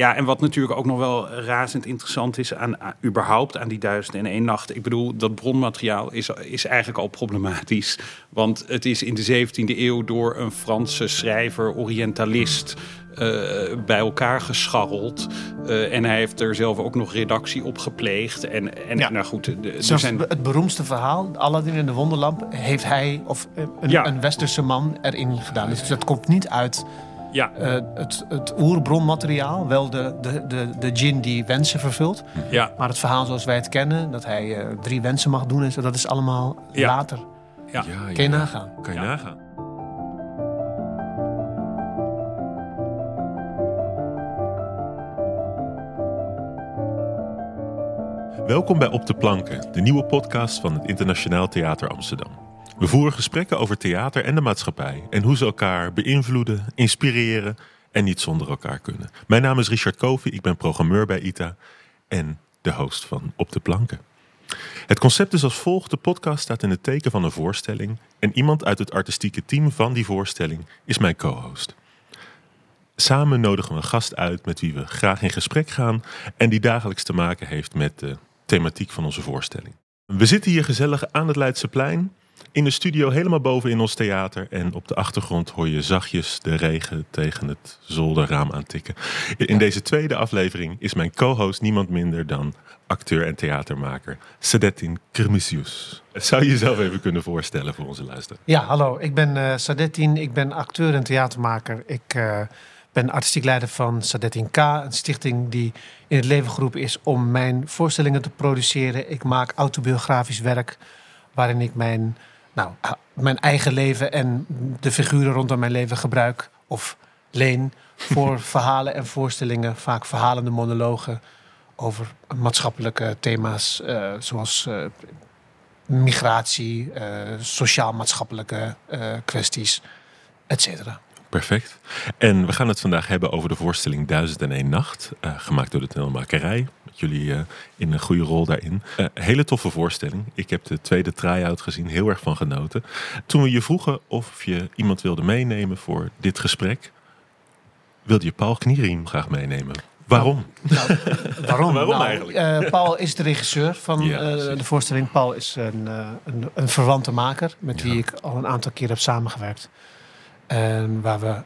Ja, en wat natuurlijk ook nog wel razend interessant is aan, aan- überhaupt aan die duizend en één nacht. Ik bedoel, dat bronmateriaal is, is eigenlijk al problematisch. Want het is in de 17e eeuw door een Franse schrijver, orientalist, eh, bij elkaar gescharreld. Eh, en hij heeft er zelf ook nog redactie op gepleegd. En, en Ja. nou goed, de- zijn... het beroemdste verhaal, Aladdin en de Wonderlamp, heeft hij of eh, een, Ja. een westerse man erin gedaan. Dus dat komt niet uit Ja, eh, het, het oerbronmateriaal, wel de, de, de, de djinn die wensen vervult. ja, Maar het verhaal zoals wij het kennen, dat hij eh, drie wensen mag doen en zo, dat is allemaal Ja. later. ja. Ja, Kun je ja. nagaan. Kan je Ja. nagaan. Welkom bij Op de Planken, de nieuwe podcast van het Internationaal Theater Amsterdam. We voeren gesprekken over theater en de maatschappij en hoe ze elkaar beïnvloeden, inspireren en niet zonder elkaar kunnen. Mijn naam is Richard Kovi, ik ben programmeur bij ITA en de host van Op de Planken. Het concept is als volgt: de podcast staat in het teken van een voorstelling en iemand uit het artistieke team van die voorstelling is mijn co-host. Samen nodigen we een gast uit met wie we graag in gesprek gaan en die dagelijks te maken heeft met de thematiek van onze voorstelling. We zitten hier gezellig aan het Leidseplein, in de studio helemaal boven in ons theater en op de achtergrond hoor je zachtjes de regen tegen het zolderraam aantikken. In deze tweede aflevering is mijn co-host niemand minder dan acteur en theatermaker Sadetin Kermisius. Zou je jezelf even kunnen voorstellen voor onze luisteraar? Ja, hallo. Ik ben eh Sadetin. Ik ben acteur en theatermaker. Ik eh, ben artistiek leider van Sadetin K, een stichting die in het leven geroepen is om mijn voorstellingen te produceren. Ik maak autobiografisch werk waarin ik mijn, nou, mijn eigen leven en de figuren rondom mijn leven gebruik of leen voor verhalen en voorstellingen, vaak verhalende monologen over maatschappelijke thema's eh, zoals eh, migratie, eh, sociaal-maatschappelijke kwesties, et cetera. Perfect. En we gaan het vandaag hebben over de voorstelling 1001 Nacht, eh, gemaakt door de toneelmakerij. Jullie eh, in een goede rol daarin. Eh, hele toffe voorstelling. Ik heb de tweede try-out gezien, heel erg van genoten. Toen we je vroegen of je iemand wilde meenemen voor dit gesprek, wilde je Paul Knieriem graag meenemen. Waarom? Nou, waarom? Waarom Nou, eigenlijk? eh, Paul is de regisseur van Ja, de voorstelling. Paul is een, een, een verwante maker met Ja. wie ik al een aantal keer heb samengewerkt. En waar we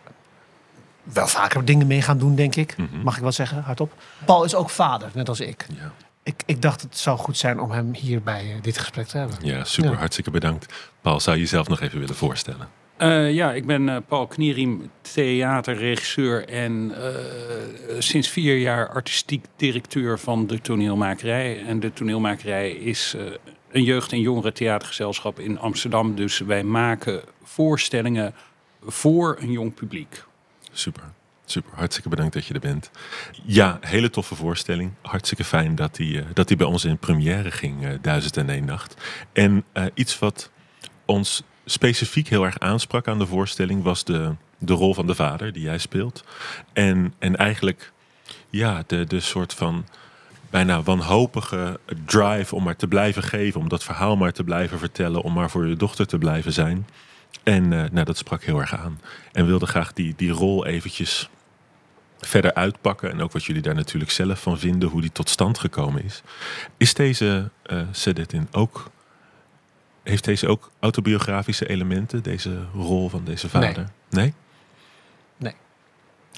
wel vaker dingen mee gaan doen, denk ik. Mhm. Mag ik wel zeggen, hardop. Paul is ook vader, net als ik. Ja, Ik, ik dacht het zou goed zijn om hem hier bij eh, dit gesprek te hebben. ja super. Ja. Hartstikke bedankt. Paul, zou je jezelf nog even willen voorstellen? Eh, ja, ik ben eh, Paul Knieriem, theaterregisseur en eh, sinds vier jaar artistiek directeur van de toneelmakerij. En de toneelmakerij is eh, een jeugd- en jongerentheatergezelschap in Amsterdam. Dus wij maken voorstellingen voor een jong publiek. Super. Super, hartstikke bedankt dat je er bent. Ja, hele toffe voorstelling. Hartstikke fijn dat die, eh, dat die bij ons in première ging, eh 1001 Nacht. En eh, iets wat ons specifiek heel erg aansprak aan de voorstelling was de, de rol van de vader die jij speelt. En, en eigenlijk ja, de, de soort van bijna wanhopige drive om maar te blijven geven, om dat verhaal maar te blijven vertellen, om maar voor je dochter te blijven zijn. En eh, nou, dat sprak heel erg aan. En wilde graag die, die rol eventjes verder uitpakken. En ook wat jullie daar natuurlijk zelf van vinden, hoe die tot stand gekomen is. Is deze eh Sedetin ook. Heeft deze ook autobiografische elementen, deze rol van deze vader? Nee? Nee.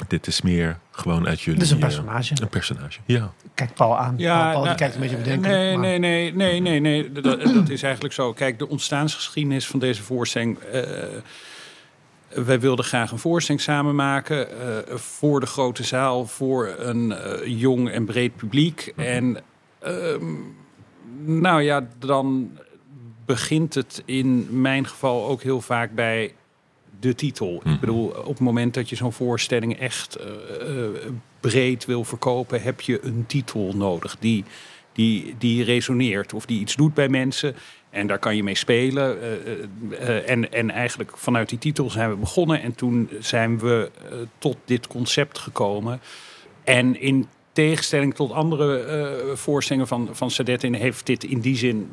Dit is meer gewoon uit jullie. Is een eh, personage. een personage, ja. Kijk Paul aan. Paul, Paul die nou, kijkt een beetje bedenkelijk. Nee, nee, nee, nee, nee, nee. Dat, dat is eigenlijk zo. Kijk, de ontstaansgeschiedenis van deze voorstelling. eh, wij wilden graag een voorstelling samen maken eh, voor de grote zaal, voor een jong en breed publiek. En ehm, nou ja, dan begint het in mijn geval ook heel vaak bij de titel. Mhm. Ik bedoel, op het moment dat je zo'n voorstelling echt eh, eh, breed wil verkopen, heb je een titel nodig die, die, die resoneert of die iets doet bij mensen. En daar kan je mee spelen. eh, eh, en, en eigenlijk vanuit die titel zijn we begonnen. En toen zijn we tot dit concept gekomen. En in tegenstelling tot andere voorstellingen van, van Sadetin heeft dit in die zin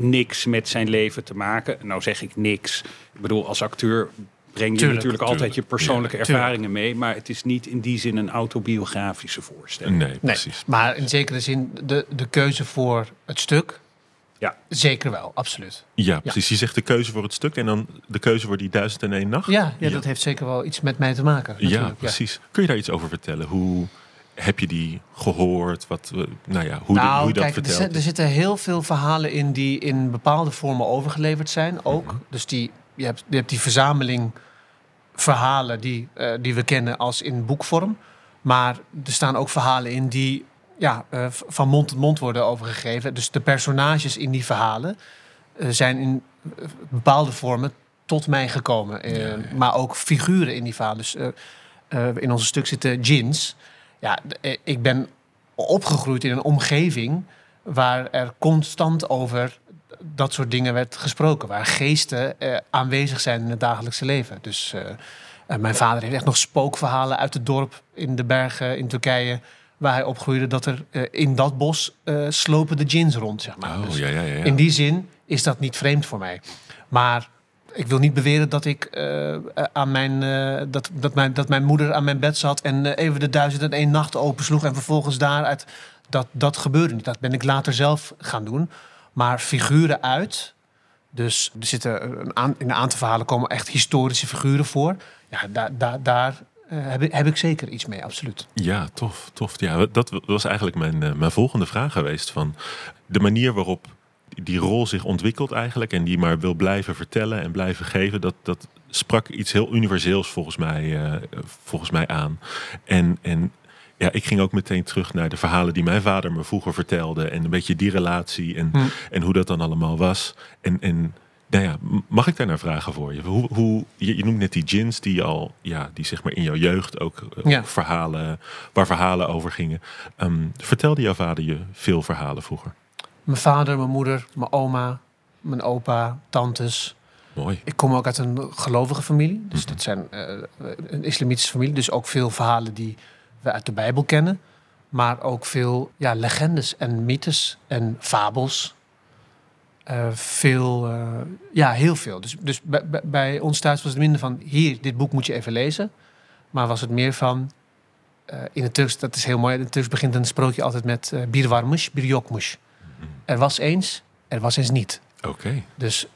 niks met zijn leven te maken. Nou zeg ik niks. Ik bedoel, als acteur breng je Tuurlijk, natuurlijk altijd je persoonlijke Ja, ervaringen mee. Maar het is niet in die zin een autobiografische voorstelling. Nee, Nee, precies. maar in zekere zin de, de keuze voor het stuk, Ja. zeker wel, absoluut. Ja, precies. Je zegt de keuze voor het stuk en dan de keuze voor die duizend en één nacht. Ja, ja, Ja. dat heeft zeker wel iets met mij te maken. Ja, precies. Kun je daar iets over vertellen? Hoe heb je die gehoord? Wat, we- nou ja, hoe, de- nou, hoe je dat kijk, er, vertelt? zit- er zitten heel veel verhalen in die in bepaalde vormen overgeleverd zijn. Ook. Mhm. Dus die, je, hebt, je hebt die verzameling verhalen die, eh, die we kennen als in boekvorm. Maar er staan ook verhalen in die ja, eh, van mond tot mond worden overgegeven. Dus de personages in die verhalen eh, zijn in eh, bepaalde vormen tot mij gekomen. Eh, Ja, ja. Maar ook figuren in die verhalen. Dus eh, eh, in ons stuk zitten djinns. Ja, eh, ik ben opgegroeid in een omgeving waar er constant over dat soort dingen werd gesproken. Waar geesten eh, aanwezig zijn in het dagelijkse leven. Dus eh, mijn vader heeft echt nog spookverhalen uit het dorp in de bergen in Turkije. Waar hij opgroeide dat er in dat bos slopen de djinns rond, zeg maar. Oh, Dus ja, ja, ja. ja. in die zin is dat niet vreemd voor mij. Maar ik wil niet beweren dat ik eh, aan mijn, eh, dat, dat, mijn, dat mijn moeder aan mijn bed zat en eh, even de duizend en één nacht opensloeg en vervolgens daaruit. Dat, dat gebeurde niet. Dat ben ik later zelf gaan doen. Maar figuren uit. Dus er zitten een in een aantal verhalen komen echt historische figuren voor. Ja, daar, daar, daar eh, heb, ik, heb ik zeker iets mee, absoluut. Ja, tof, tof. Ja, dat was eigenlijk mijn, eh, mijn volgende vraag geweest. Van de manier waarop die rol zich ontwikkelt eigenlijk... en die maar wil blijven vertellen en blijven geven... dat, dat sprak iets heel universeels volgens mij, eh, volgens mij aan. En, en ja, ik ging ook meteen terug naar de verhalen die mijn vader me vroeger vertelde... en een beetje die relatie en, Hm. en hoe dat dan allemaal was. En... en nou ja, mag ik daar naar vragen voor je? Hoe, hoe, je, je noemt net die gins die al, ja, die zeg maar in jouw jeugd ook eh, Ja. verhalen, waar verhalen over gingen. Ehm, vertelde jouw vader je veel verhalen vroeger? Mijn vader, mijn moeder, mijn oma, mijn opa, tantes. Mooi. Ik kom ook uit een gelovige familie. Dus Mhm. dat zijn eh, een islamitische familie. Dus ook veel verhalen die we uit de Bijbel kennen. Maar ook veel ja, legendes en mythes en fabels. Eh, veel, eh, ja, heel veel. Dus, dus bij, ons thuis was het minder van... hier, dit boek moet je even lezen. Maar was het meer van... in het Turks, dat is heel mooi. In het Turks begint een sprookje altijd met... eh bir varmış, bir yokmuş. Er was eens, er was eens niet. Oké. Dus,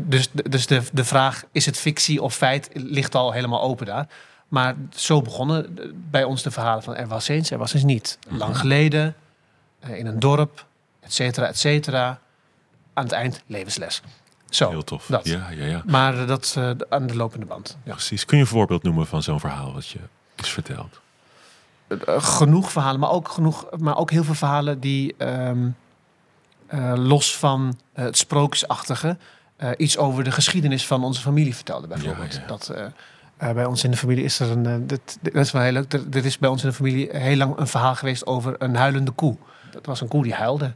dus, dus de, de vraag, is het fictie of feit, ligt al helemaal open daar. Maar zo begonnen bij ons de verhalen van er was eens, er was eens niet. Lang geleden, eh, in een dorp, et cetera, et cetera. Aan het eind levensles. Zo, Heel tof. dat. Ja, ja, ja. Maar eh, dat eh, aan de lopende band. Ja. Precies. Kun je een voorbeeld noemen van zo'n verhaal wat je is verteld? Eh, genoeg verhalen, maar ook, genoeg, maar ook heel veel verhalen die ehm, eh, los van eh, het sprookjesachtige iets over de geschiedenis van onze familie vertelden, bijvoorbeeld. Ja, ja. Dat, bij ons in de familie is er een. eh, dat, dat is wel heel leuk. Er, er is bij ons in de familie heel lang een verhaal geweest over een huilende koe. Dat was een koe die huilde.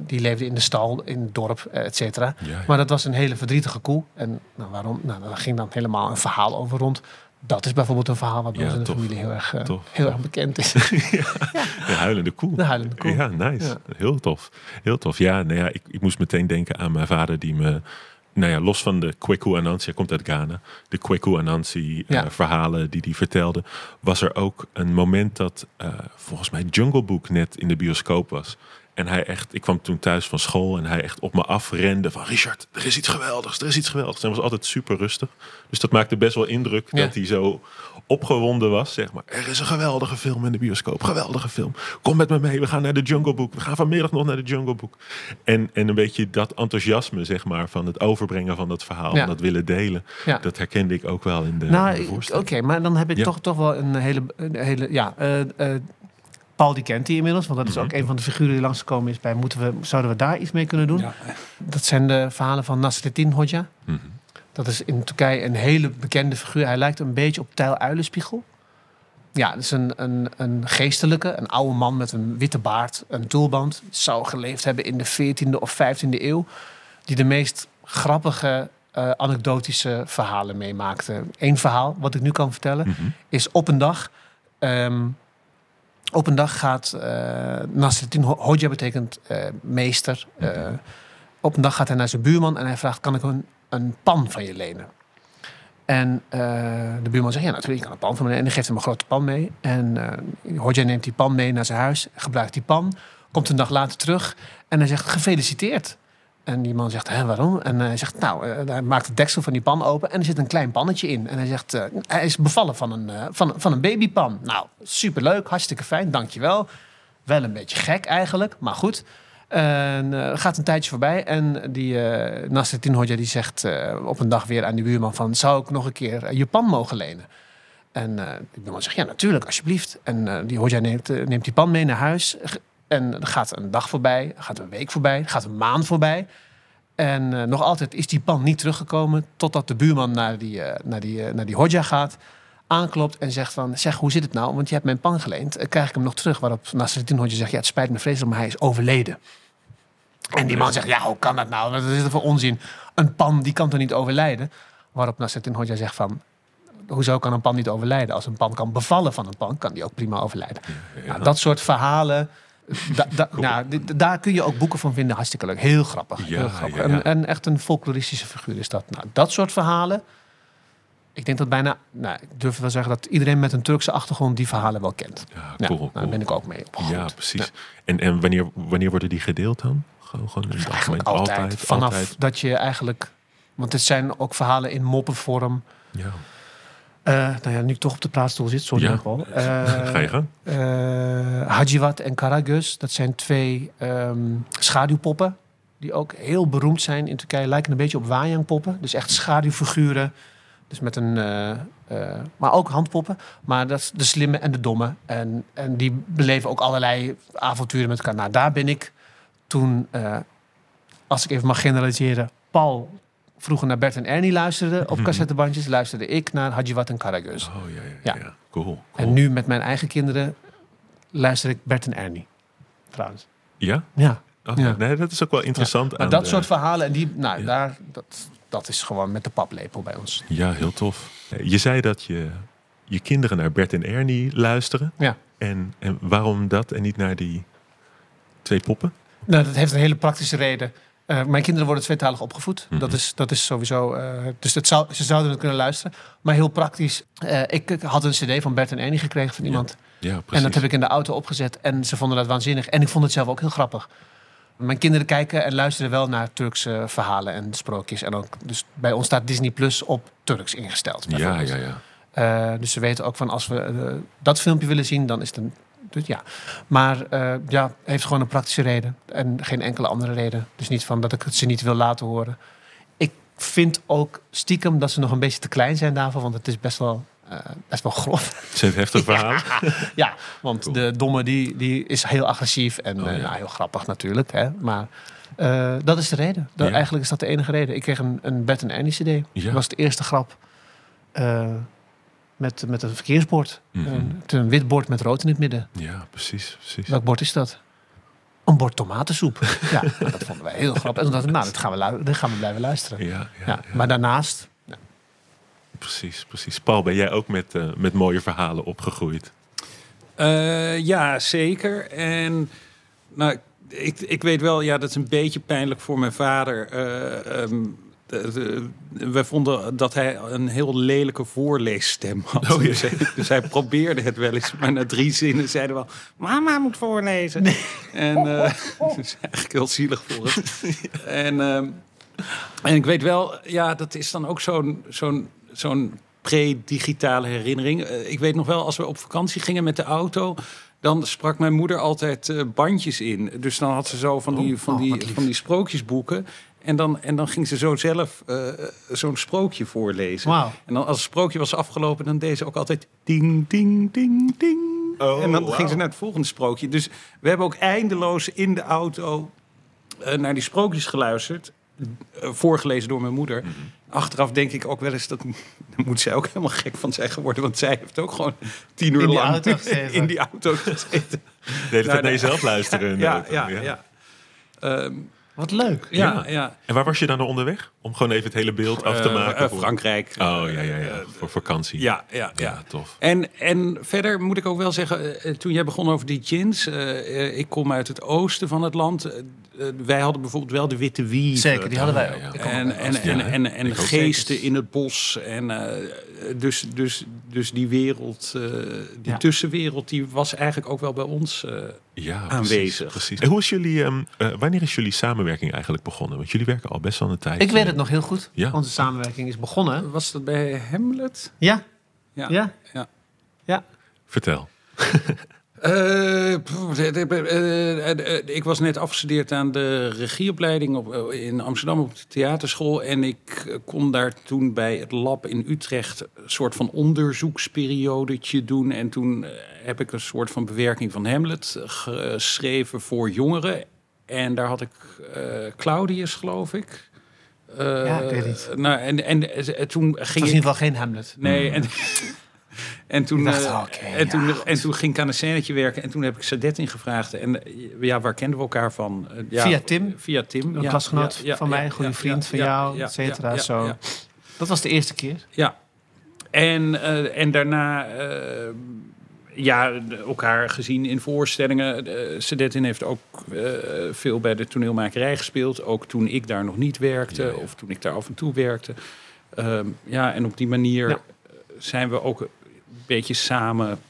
Die leefde in de stal, in het dorp, eh, et cetera. Ja, ja. Maar dat was een hele verdrietige koe. En nou, waarom? Nou, daar ging dan helemaal een verhaal over rond. Dat is bijvoorbeeld een verhaal wat bij Ja, ons in de tof. familie heel erg, eh, Tof. heel erg bekend is. De huilende koe. De huilende koe. Ja, nice. Ja. Heel tof. Heel tof. Ja, nou ja, ik, ik moest meteen denken aan mijn vader die me... Nou ja, los van de Kweku Anansi, hij komt uit Ghana. De Kweku Anansi eh, Ja. verhalen die hij vertelde. Was er ook een moment dat eh, volgens mij Jungle Book net in de bioscoop was. En hij echt, ik kwam toen thuis van school en hij echt op me afrende van Richard, er is iets geweldigs, er is iets geweldigs. En hij was altijd super rustig. Dus dat maakte best wel indruk Ja. dat hij zo opgewonden was. Zeg maar, er is een geweldige film in de bioscoop, geweldige film. Kom met me mee, we gaan naar de Jungle Book. We gaan vanmiddag nog naar de Jungle Book. En, en een beetje dat enthousiasme, zeg maar, van het overbrengen van dat verhaal, Ja. en dat willen delen. Ja. Dat herkende ik ook wel in de, Nou, de oké, maar dan heb ik toch, toch wel een hele, een hele ja, eh, eh, Paul die kent hij inmiddels, want dat is Mhm. ook een van de figuren die langsgekomen is bij, moeten we, zouden we daar iets mee kunnen doen? Ja, Dat zijn de verhalen van Nasreddin Hoxha. Mhm. Dat is in Turkije een hele bekende figuur. Hij lijkt een beetje op Tijl Uilenspiegel. Ja, dat is een, een, een geestelijke, een oude man met een witte baard, een tulband. Zou geleefd hebben in de 14e of 15e eeuw. Die de meest grappige, eh, anekdotische verhalen meemaakte. Eén verhaal, wat ik nu kan vertellen, Mhm. is op een dag. ehm, op een dag gaat eh Nasreddin Ho- Hoxha betekent eh, meester. eh, op een dag gaat hij naar zijn buurman en hij vraagt: Kan ik een, een pan van je lenen? En de buurman zegt, ja natuurlijk, je kan een pan van me En die geeft hem een grote pan mee. En uh, Hodja neemt die pan mee naar zijn huis, gebruikt die pan. Komt een dag later terug en hij zegt, gefeliciteerd. En die man zegt, hè, waarom? En hij zegt, nou, uh, hij maakt het deksel van die pan open en er zit een klein pannetje in. En hij zegt, uh, hij is bevallen van een, van, van een babypan. Nou, superleuk, hartstikke fijn, dankjewel. Wel een beetje gek eigenlijk, maar goed. En uh, gaat een tijdje voorbij en die uh, Nasreddin Hodja die zegt op een dag weer aan die buurman van... zou ik nog een keer je pan mogen lenen? En die buurman zegt, ja natuurlijk, alsjeblieft. En die Hodja neemt, neemt die pan mee naar huis en er gaat een dag voorbij, gaat een week voorbij, gaat een maand voorbij. En nog altijd is die pan niet teruggekomen totdat de buurman naar die, naar die, naar die Hodja gaat aanklopt en zegt van... zeg, hoe zit het nou? Want je hebt mijn pan geleend. Krijg ik hem nog terug? Waarop Nasreddin Hodja zegt... ja, het spijt me vreselijk, maar hij is overleden. En die man zegt, ja, hoe kan dat nou? Wat is voor onzin? Een pan, die kan toch niet overlijden? Waarop Nasreddin Hodja zegt van... hoezo kan een pan niet overlijden? Als een pan kan bevallen van een pan, kan die ook prima overlijden. Ja, ja. Nou, dat soort verhalen... Da, da, nou, daar kun je ook boeken van vinden. Hartstikke leuk. Heel grappig. Ja, heel grappig. ja, ja. En, en, echt een folkloristische figuur is dat. Nou, dat soort verhalen. Ik denk dat bijna, nou, ik durf wel zeggen dat iedereen met een Turkse achtergrond die verhalen wel kent. Ja, cool, nou, daar ben ik ook mee. Ja, precies. En, en wanneer, wanneer worden die gedeeld dan? Gewoon, gewoon in het algemeen? altijd. Vanaf altijd. dat je eigenlijk, want het zijn ook verhalen in moppenvorm. Ja. Uh, nou ja, nu ik toch op de praatstoel zit, sorry Ja. Paul. Uh, Ga je gang. uh, Hajiwat en Karagöz, dat zijn twee ehm, schaduwpoppen. Die ook heel beroemd zijn in Turkije. Lijken een beetje op Wajang-poppen. Dus echt schaduwfiguren. Dus met een. eh, eh, maar ook handpoppen. Maar dat is de slimme en de domme. En, en die beleven ook allerlei avonturen met elkaar. Nou, daar ben ik toen, eh, als ik even mag generaliseren, Paul vroeger naar Bert en Ernie luisterde op cassettebandjes, luisterde ik naar Hajiwat en Karagöz. Oh ja, ja, Ja. ja. Cool. cool. En nu met mijn eigen kinderen luister ik Bert en Ernie. Trouwens. Ja? Ja. Oh, Ja. Nee, dat is ook wel interessant. Maar dat de- soort verhalen, en die, nou, daar, dat, dat is gewoon met de paplepel bij ons. Ja, heel tof. Je zei dat je je kinderen naar Bert en Ernie luisteren. Ja. En, en waarom dat en niet naar die twee poppen? Nou, dat heeft een hele praktische reden. Eh, mijn kinderen worden tweetalig opgevoed. Mhm. dat, is, dat is sowieso. eh, dus dat zou, ze zouden het kunnen luisteren. Maar heel praktisch. eh, ik, ik had een CD van Bert en Ernie gekregen van iemand. Ja, precies. En dat heb ik in de auto opgezet. En ze vonden dat waanzinnig. En ik vond het zelf ook heel grappig. Mijn kinderen kijken en luisteren wel naar Turkse verhalen en sprookjes. En ook, dus bij ons staat Disney Plus op Turks ingesteld. Ja, ja, ja. Eh, dus ze weten ook van als we dat filmpje willen zien, dan is het een. Dus ja. Maar eh, ja, heeft gewoon een praktische reden. En geen enkele andere reden. Dus niet van dat ik het ze niet wil laten horen. Ik vind ook stiekem dat ze nog een beetje te klein zijn daarvoor. Want het is best wel, eh, best wel grof. Het zijn heftige verhalen. ja, want Cool. de domme die, die is heel agressief. En Oh, ja. nou, heel grappig natuurlijk. Hè? Maar dat is de reden. Dat, Ja. Eigenlijk is dat de enige reden. Ik kreeg een, een Bert en Ernie cd. Ja. Dat was de eerste grap. Met, met een verkeersbord. Mhm. Een, wit bord met rood in het midden. Ja, precies, precies. Welk bord is dat? Een bord tomatensoep. ja, nou, dat vonden wij heel grappig. En toen nou, dat gaan we, dat gaan we blijven luisteren. Ja, ja, Ja, ja, Maar daarnaast, precies, precies. Paul, ben jij ook met, eh, met mooie verhalen opgegroeid? Eh, ja, zeker. En nou, ik, ik weet wel, ja, dat is een beetje pijnlijk voor mijn vader. Eh, ehm, de- de- we vonden dat hij een heel lelijke voorleesstem had. Oh, dus, hij, dus hij probeerde het wel eens, maar na drie zinnen zeiden we wel... Mama moet voorlezen. En eh, dat is eigenlijk heel zielig voor hem. en, ehm, en ik weet wel, ja, dat is dan ook zo'n zo'n zo'n pre-digitale herinnering. Eh, ik weet nog wel, als we op vakantie gingen met de auto... dan sprak mijn moeder altijd eh, bandjes in. Dus dan had ze zo van die, van oh, die, van die sprookjesboeken... En dan, en dan ging ze zo zelf eh, zo'n sprookje voorlezen. En dan als het sprookje was afgelopen, dan deed ze ook altijd ding, ding, ding, ding. Oh, en dan ging ze naar het volgende sprookje. Dus we hebben ook eindeloos in de auto eh, naar die sprookjes geluisterd. eh, voorgelezen door mijn moeder. Mhm. Achteraf denk ik ook wel eens dat daar moet zij ook helemaal gek van zijn geworden. Want zij heeft ook gewoon tien uur In die lang in die auto gezeten. De hele tijd Nou, naar jezelf luisteren. ja, auto. ja, ja. Ehm, Wat leuk. Ja, ja. En waar was je dan naar onderweg? Om gewoon even het hele beeld af te Eh, maken? eh, voor- Frankrijk. Oh, ja, ja, ja. Voor vakantie. Ja, ja, ja. Ja, tof. En, en verder moet ik ook wel zeggen, eh, toen jij begon over die gins, eh, eh, ik kom uit het oosten van het land. Eh, wij hadden bijvoorbeeld wel de witte wief. Zeker, die hadden wij ook. En, en, en, en, geesten in het bos. En, eh, dus, dus, dus die wereld, eh, die Ja. tussenwereld, die was eigenlijk ook wel bij ons. eh, Ja, Aanwezig. Precies. En hoe is jullie, ehm, eh, wanneer is jullie samenwerking eigenlijk begonnen? Want jullie werken al best wel een tijd. Ik weet het nog heel goed. Ja. Onze samenwerking is begonnen. was dat bij Hamlet? Ja, Ja. ja, ja. ja. Vertel. Eh, eh, eh, ik was net afgestudeerd aan de regieopleiding op, in Amsterdam op de theaterschool. En ik kon daar toen bij het lab in Utrecht een soort van onderzoeksperiodetje doen. En toen heb ik een soort van bewerking van Hamlet geschreven voor jongeren. En daar had ik Claudius, geloof ik. Ja, ik weet niet. Nou, en, en, toen Het was ging in ieder geval geen Hamlet. Nee, en, en, toen, dacht, eh, en, toen, ja, en toen ging ik aan een scènetje werken. En toen heb ik Sadet ingevraagd. En eh, ja, waar kenden we elkaar van? Eh, ja, Via Tim. Via Tim. Een ja, klasgenoot van mij, ja, goede vriend van jou, et cetera. zo. Dat was de eerste keer. Ja. En, en daarna ja, elkaar gezien in voorstellingen. Uh, heeft ook veel bij de toneelmakerij gespeeld. Ook toen ik daar nog niet werkte. Ja, ja. Of toen ik daar af en toe werkte. Ehm, ja, en op die manier Ja. zijn we ook een beetje samen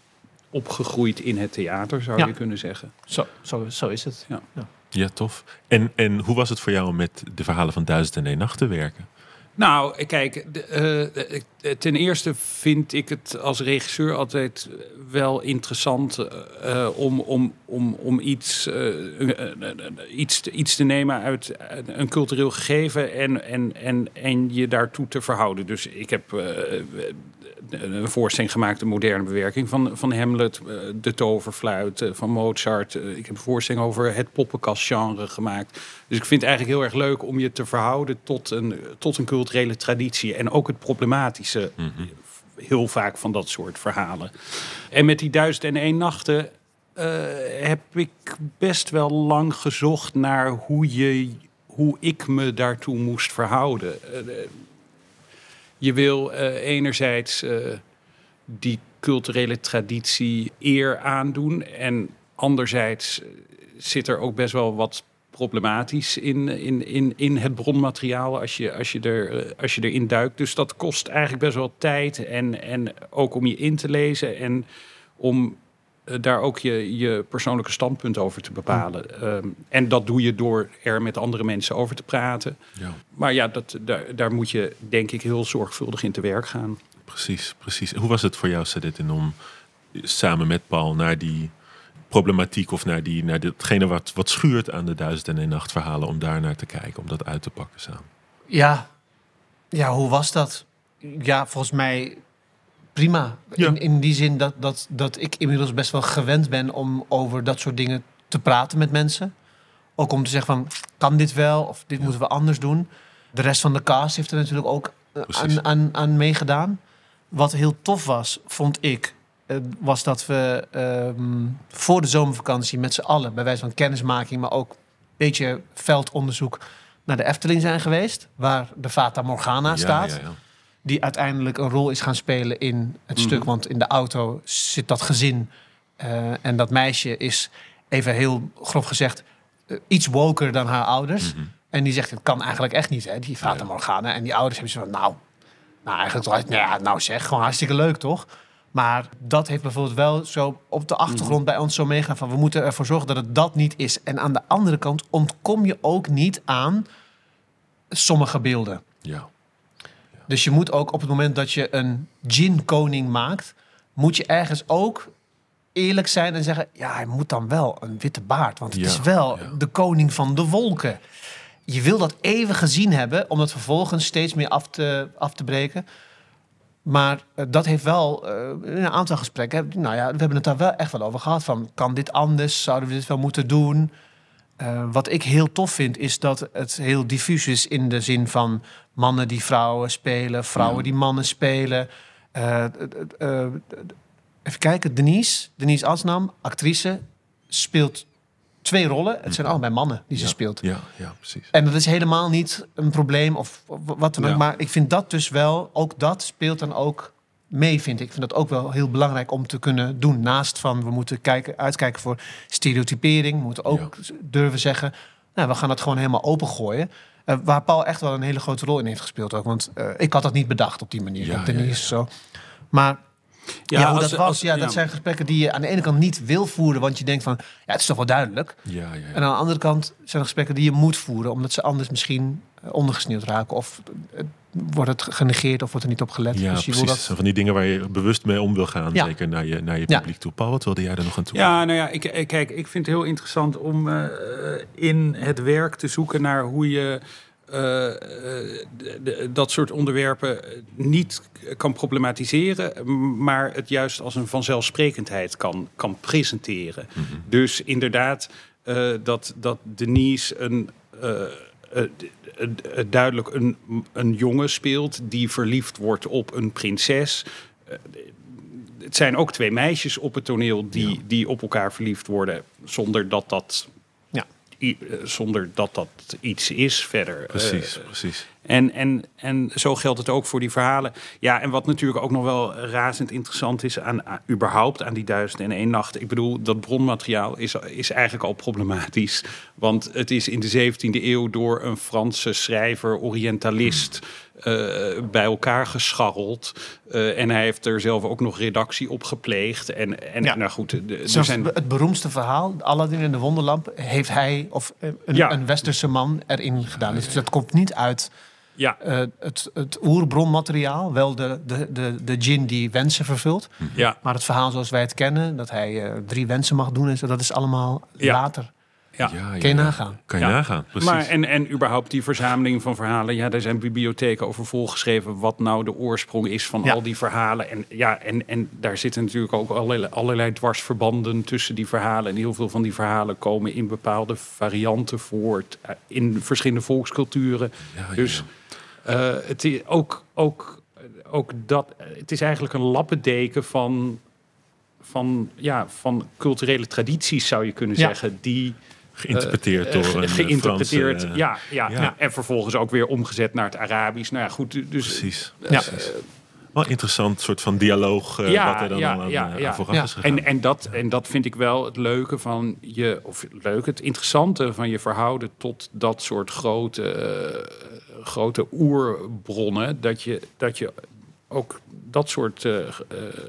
opgegroeid in het theater, zou Ja. je kunnen zeggen. Zo, zo, zo is het. Ja. Ja, tof. En, en hoe was het voor jou om met de verhalen van Duizend en één Nacht te werken? Nou, kijk, de, eh, eh, ten eerste vind ik het als regisseur altijd wel interessant eh, om, om, om, om iets, eh, een- een- een- iets, te- iets te nemen uit een cultureel gegeven en, en, en, en je daartoe te verhouden. Dus ik heb eh, een voorstelling gemaakt, een moderne bewerking van, van Hamlet, eh, de toverfluit eh, van Mozart. Eh, Ik heb een voorstelling over het poppenkastgenre gemaakt. Dus ik vind het eigenlijk heel erg leuk om je te verhouden tot een, tot een culturele traditie. En ook het problematische heel vaak van dat soort verhalen. En met die duizend en één nachten eh, heb ik best wel lang gezocht naar hoe, je, hoe ik me daartoe moest verhouden. Eh, eh, je wil eh, enerzijds eh, die culturele traditie eer aandoen. En anderzijds eh, zit er ook best wel wat problematisch in, in, in, in het bronmateriaal als je, als, je er, als je erin duikt. Dus dat kost eigenlijk best wel tijd en, en ook om je in te lezen en om daar ook je, je persoonlijke standpunt over te bepalen. Ehm, en dat doe je door er met andere mensen over te praten. Ja, Maar ja, dat, daar, daar moet je denk ik heel zorgvuldig in te werk gaan. precies, precies. Hoe was het voor jou, Sadetin, om samen met Paul naar die problematiek of naar, die, naar datgene wat, wat schuurt aan de Duizend en één Nacht verhalen, om daar naar te kijken, om dat uit te pakken samen? Ja. ja, hoe was dat? Ja, volgens mij prima. Ja. In, in die zin dat, dat, dat ik inmiddels best wel gewend ben om over dat soort dingen te praten met mensen. Ook om te zeggen van, kan dit wel? Of dit moeten we anders doen. De rest van de cast heeft er natuurlijk ook eh, Precies. aan, aan, aan meegedaan. Wat heel tof was, vond ik, eh, was dat we ehm, voor de zomervakantie met z'n allen, bij wijze van kennismaking, maar ook een beetje veldonderzoek naar de Efteling zijn geweest. Waar de Fata Morgana Ja, staat. ja, ja. Die uiteindelijk een rol is gaan spelen in het Mhm. stuk. Want in de auto zit dat gezin. eh, en dat meisje is, even heel grof gezegd, eh, iets woker dan haar ouders. Mhm. En die zegt, het kan eigenlijk echt niet, hè, die Fata Ja. Morgana. En die ouders hebben zo van, nou, nou eigenlijk toch, nou, ja, nou zeg, gewoon hartstikke leuk, toch? Maar dat heeft bijvoorbeeld wel zo op de achtergrond bij ons zo meegaan van... we moeten ervoor zorgen dat het dat niet is. En aan de andere kant ontkom je ook niet aan sommige beelden. ja. Dus je moet ook op het moment dat je een gin-koning maakt... moet je ergens ook eerlijk zijn en zeggen... ja, hij moet dan wel een witte baard. Want het Ja, is wel ja. de koning van de wolken. Je wil dat even gezien hebben... om dat vervolgens steeds meer af te, af te breken. Maar eh, dat heeft wel eh, in een aantal gesprekken... heb- nou ja, we hebben het daar wel echt wel over gehad. Van, kan dit anders? Zouden we dit wel moeten doen? Eh, wat ik heel tof vind, is dat het heel diffuus is in de zin van mannen die vrouwen spelen, vrouwen Ja. die mannen spelen. Eh, eh, even kijken, Denise, Denise Asnam, actrice, speelt twee rollen. Het zijn allebei mannen die ze Ja. speelt. Ja, ja, precies. En dat is helemaal niet een probleem of wat dan ook. Maar ik vind dat dus wel, ook dat speelt dan ook mee, vind ik. Ik vind dat ook wel heel belangrijk om te kunnen doen. Naast van, we moeten kijken, uitkijken voor stereotypering. We moeten ook durven zeggen, nou, we gaan het gewoon helemaal opengooien. Eh, waar Paul echt wel een hele grote rol in heeft gespeeld ook. Want eh, ik had dat niet bedacht op die manier. Ja, ja, ja. zo. Maar ja, hoe als- dat was, als- ja, dat zijn gesprekken die je aan de ene kant niet wil voeren, want je denkt van, ja, het is toch wel duidelijk. Ja. En aan de andere kant zijn er gesprekken die je moet voeren, omdat ze anders misschien eh, ondergesneeuwd raken of wordt het genegeerd of wordt er niet op gelet. Ja, dus je precies. wil Dat zijn van die dingen waar je bewust mee om wil gaan. Ja. Zeker naar je, naar je Ja. publiek toe. Paul, wat wilde jij er nog aan toe? Ja, nou ja, ik, ik- kijk, ik vind het heel interessant om eh, in het werk te zoeken naar hoe je eh, eh, de- de- dat soort onderwerpen niet kan problematiseren, maar het juist als een vanzelfsprekendheid kan, kan presenteren. Dus inderdaad, eh, dat, dat Denise een. Duidelijk een, een jongen speelt die verliefd wordt op een prinses. Eh, het zijn ook twee meisjes op het toneel die, Ja. die op elkaar verliefd worden, zonder dat dat, Ja. i- eh, zonder dat, dat iets is verder. Precies, Eh, precies. En, en, en zo geldt het ook voor die verhalen. Ja, en wat natuurlijk ook nog wel razend interessant is aan, aan- überhaupt aan die duizend en één nacht. Ik bedoel, dat bronmateriaal is, is eigenlijk al problematisch. Want het is in de 17e eeuw door een Franse schrijver, Orientalist, eh, bij elkaar gescharreld. Eh, en hij heeft er zelf ook nog redactie op gepleegd. En, en Ja. nou goed, de- de- Zelfs zijn... het beroemde verhaal, Aladdin en de Wonderlamp, heeft hij of eh, een, Ja. een westerse man erin gedaan. Dus dat komt niet uit Ja, eh, het, het oerbronmateriaal, wel de, de, de, de djinn die wensen vervult. ja. Maar het verhaal zoals wij het kennen, dat hij eh, drie wensen mag doen en zo, dat is allemaal Ja. later. ja. Ja, Kun je ja. nagaan. Kan je Ja. nagaan, precies. Maar en, en überhaupt die verzameling van verhalen. Ja, daar zijn bibliotheken over volgeschreven. Wat nou de oorsprong is van Ja. al die verhalen. En, ja, en, en daar zitten natuurlijk ook allerlei, allerlei dwarsverbanden tussen die verhalen. En heel veel van die verhalen komen in bepaalde varianten voor. t- In verschillende volksculturen. Ja, ja, Dus eh, het is ook, ook, ook dat. Het is eigenlijk een lappendeken van. Van, ja, van culturele tradities zou je kunnen Ja. zeggen. Die geïnterpreteerd eh, door een eh, geïnterpreteerd. Franse, ja, ja, ja. ja. en vervolgens ook weer omgezet naar het Arabisch. Nou ja, goed. Dus Precies. Ja. precies. Wel interessant soort van dialoog Ja, wat er dan ja, al aan, ja, ja. aan vooraf Ja. is gegaan. En, en, dat, en dat vind ik wel het leuke van je, of leuk, het interessante van je verhouden tot dat soort grote, grote oerbronnen. Dat je, dat je ook dat soort eh, eh,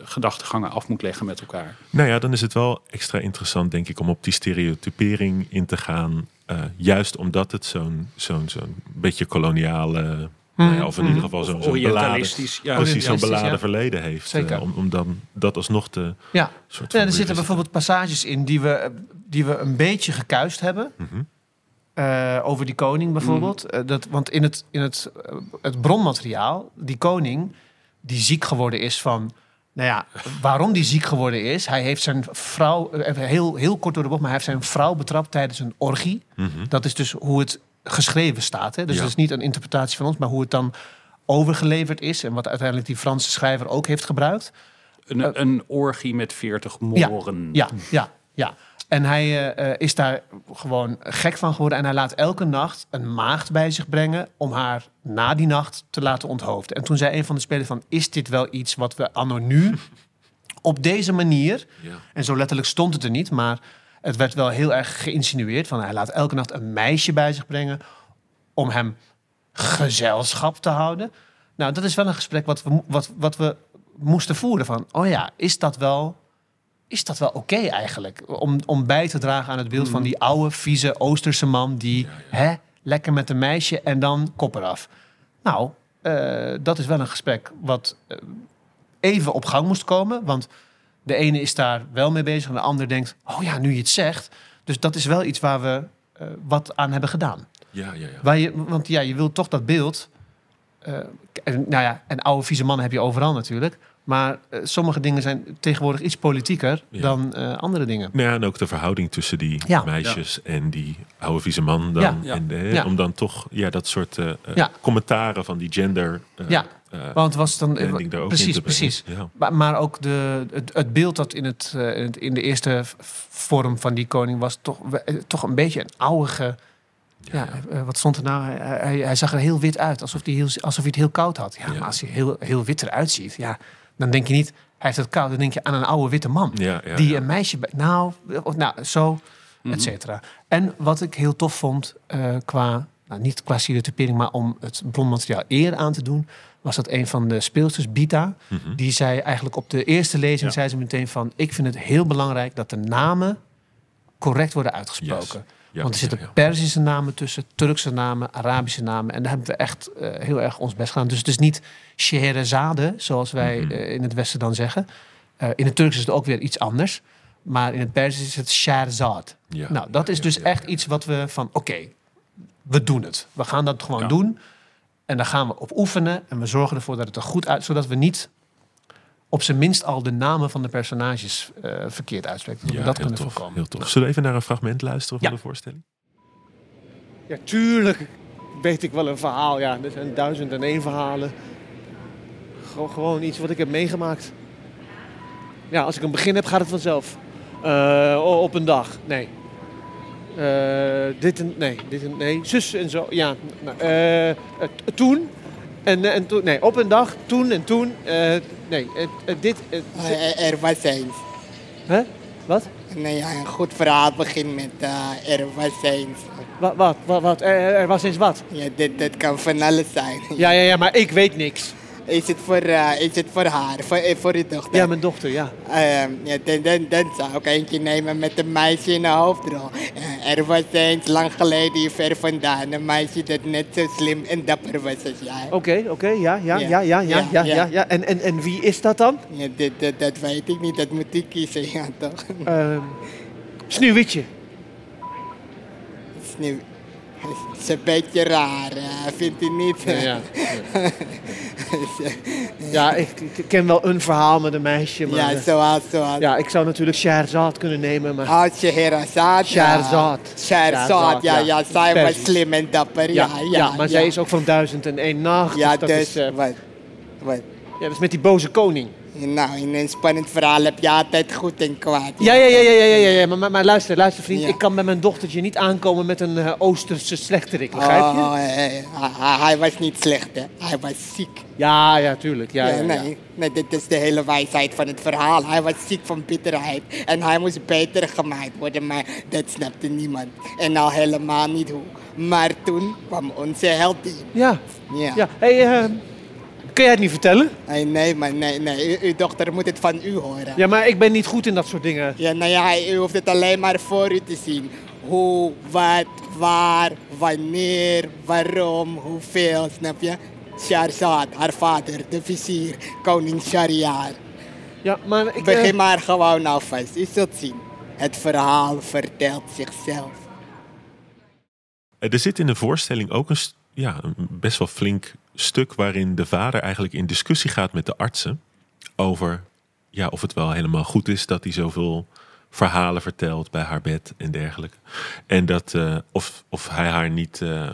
gedachtegangen af moet leggen met elkaar. Nou ja, dan is het wel extra interessant, denk ik, om op die stereotypering in te gaan. eh, juist omdat het zo'n zo'n zo'n beetje koloniale, nou ja, of in ieder geval zo'n zo'n beladen. Ja, precies zo'n beladen ja. verleden heeft. Zeker. om, om dan dat alsnog te Ja, soort ja er zitten bijvoorbeeld passages in die we, die we een beetje gekuist hebben. Mhm. Eh, over die koning bijvoorbeeld. Eh, dat, want in, het, in het, eh, het bronmateriaal, die koning die ziek geworden is van... Nou ja, waarom die ziek geworden is... Hij heeft zijn vrouw, heel, heel kort door de bocht... maar hij heeft zijn vrouw betrapt tijdens een orgie. Mhm. Dat is dus hoe het geschreven staat. Hè? Dus Ja. dat is niet een interpretatie van ons... maar hoe het dan overgeleverd is... en wat uiteindelijk die Franse schrijver ook heeft gebruikt. een, een orgie met 40 moren. Ja, ja, ja. En hij eh, eh, is daar gewoon gek van geworden. En hij laat elke nacht een maagd bij zich brengen om haar na die nacht te laten onthoofden. En toen zei een van de spelers van, is dit wel iets wat we anno nu op deze manier... Ja. En zo letterlijk stond het er niet, maar het werd wel heel erg geïnsinueerd. Van hij laat elke nacht een meisje bij zich brengen om hem gezelschap te houden. Nou, dat is wel een gesprek wat we, wat, wat we moesten voeren. Van, oh ja, is dat wel, is dat wel oké eigenlijk? Om, om bij te dragen aan het beeld van die oude, vieze Oosterse man... die Hè, lekker met een meisje en dan kop eraf. Nou, eh, dat is wel een gesprek wat eh, even op gang moest komen. Want de ene is daar wel mee bezig en de ander denkt... oh ja, nu je het zegt. Dus dat is wel iets waar we eh, wat aan hebben gedaan. Ja, ja, ja. Waar je, want ja, je wilt toch dat beeld... eh, en, nou ja, en oude vieze mannen heb je overal natuurlijk. Maar eh, sommige dingen zijn tegenwoordig iets politieker Ja. dan eh, andere dingen. Nou ja, en ook de verhouding tussen die Ja. meisjes en die oude vieze man dan. Ja. Ja. En, eh, Ja. Om dan toch ja, dat soort Ja. commentaren van die gender... eh, Ja. Want was dan precies, precies. Ja. Maar, maar ook de, het, het beeld dat in, het, eh, in, de eerste vorm van die koning was toch, toch een beetje een oudige. Ja, wat stond er nou? Hij, hij, hij zag er heel wit uit, alsof hij, heel, alsof hij het heel koud had. Ja, Ja. maar als hij heel, heel wit eruit ziet, ja, dan denk je niet, hij heeft het koud. Dan denk je aan een oude witte man. Ja, ja, die een meisje... Nou, nou zo, Mhm. et cetera. En wat ik heel tof vond, eh, qua... Nou, niet qua stereotypering, maar om het blondmateriaal eer aan te doen... was dat een van de speelsters, Bita... Mhm. Die zei eigenlijk op de eerste lezing zei ze meteen van... ik vind het heel belangrijk dat de namen correct worden uitgesproken. Ja, Want er zitten ja, ja. Perzische namen tussen, Turkse namen, Arabische namen. En daar hebben we echt eh, heel erg ons best gedaan. Dus het is niet Scheherazade, zoals wij Mhm. eh, in het Westen dan zeggen. Eh, in het Turks is het ook weer iets anders. Maar in het Perzisch is het Shahrazad. Nou, dat is dus echt iets wat we van... oké, we doen het. We gaan dat gewoon doen. En daar gaan we op oefenen. En we zorgen ervoor dat het er goed uit... zodat we niet op zijn minst al de namen van de personages eh, verkeerd uitspreken. Dat we kunnen tof, voorkomen. Heel tof. Zullen we even naar een fragment luisteren van Ja. de voorstelling? Ja, tuurlijk weet ik wel een verhaal. Ja, er zijn duizend en één verhalen. Gewoon, gewoon iets wat ik heb meegemaakt. Ja, als ik een begin heb, gaat het vanzelf. Eh, op een dag. Nee. Eh, dit en... Nee. Dit en... Nee. Zus en zo. Ja. nou, toen. En, eh, en toen... Nee. Op een dag. Toen en toen. eh, nee. dit... Eh, Er was eens. hè? Wat? Nee, ja, een goed verhaal begint met eh, er was eens. Wat? Wat? Wat? wat? Er, er was eens wat? Ja, dit, dit kan van alles zijn. Ja, ja, ja. Maar ik weet niks. Is het voor, eh, is het voor haar, voor, eh, voor uw dochter? Ja, mijn dochter. Ja. Ehm, ja, dan, dan, dan zou ik eentje nemen met een meisje in de hoofdrol. Eh, er was eens lang geleden hier ver vandaan een meisje dat net zo slim en dapper was als jij. Oké, oké, ja, ja, Ja. ja, ja, ja, Ja, ja, ja. ja, ja. En, en, en wie is dat dan? Ja, dit, dit- dat weet ik niet, dat moet ik kiezen, ja toch? Ehm Sneeuwwitje. Nu, het is een beetje raar, eh, vindt u niet? Ja, ja. ja ik, ken wel een verhaal met een meisje, maar... ja, zoals, zoals. ja, ik zou natuurlijk Scheherazade kunnen nemen, maar... Oh, Scheherazade. Scheherazade. Scheherazade, ja, ja. ja. Zij was slim en dapper, ja. ja, Ja, maar zij is ook van duizend en nacht. Ja, dus dat dus, is, eh, wat, wat. ja, dat is met die boze koning. Nou, in een spannend verhaal heb je altijd goed en kwaad. Ja, ja, ja, ja, ja, ja, ja. Maar, maar, maar luister, luister vriend. Ja. Ik kan met mijn dochtertje niet aankomen met een eh, Oosterse slechterik, begrijp je? Oh, hij, hij was niet slecht, hè. Hij was ziek. Ja, ja, tuurlijk. Ja, Ja, nee, nee, dit is de hele wijsheid van het verhaal. Hij was ziek van bitterheid en hij moest beter gemaakt worden, maar dat snapte niemand. En al helemaal niet hoe. Maar toen kwam onze heldin. Ja, Ja. ja. Hey, eh, kun jij het niet vertellen? Hey, nee, maar nee, nee. U- uw dochter moet het van u horen. Ja, maar ik ben niet goed in dat soort dingen. Ja, nou ja, u hoeft het alleen maar voor u te zien. Hoe, wat, waar, wanneer, waarom, hoeveel, snap je? Sharzad, haar vader, de vizier, koning Shariar. Ja, maar ik... eh, Begin maar gewoon alvast, u zult zien. Het verhaal vertelt zichzelf. Eh, Er zit in de voorstelling ook een, ja, een best wel flink stuk waarin de vader eigenlijk in discussie gaat met de artsen over ja, of het wel helemaal goed is dat hij zoveel verhalen vertelt bij haar bed en dergelijke. En dat eh, of, of hij haar niet eh,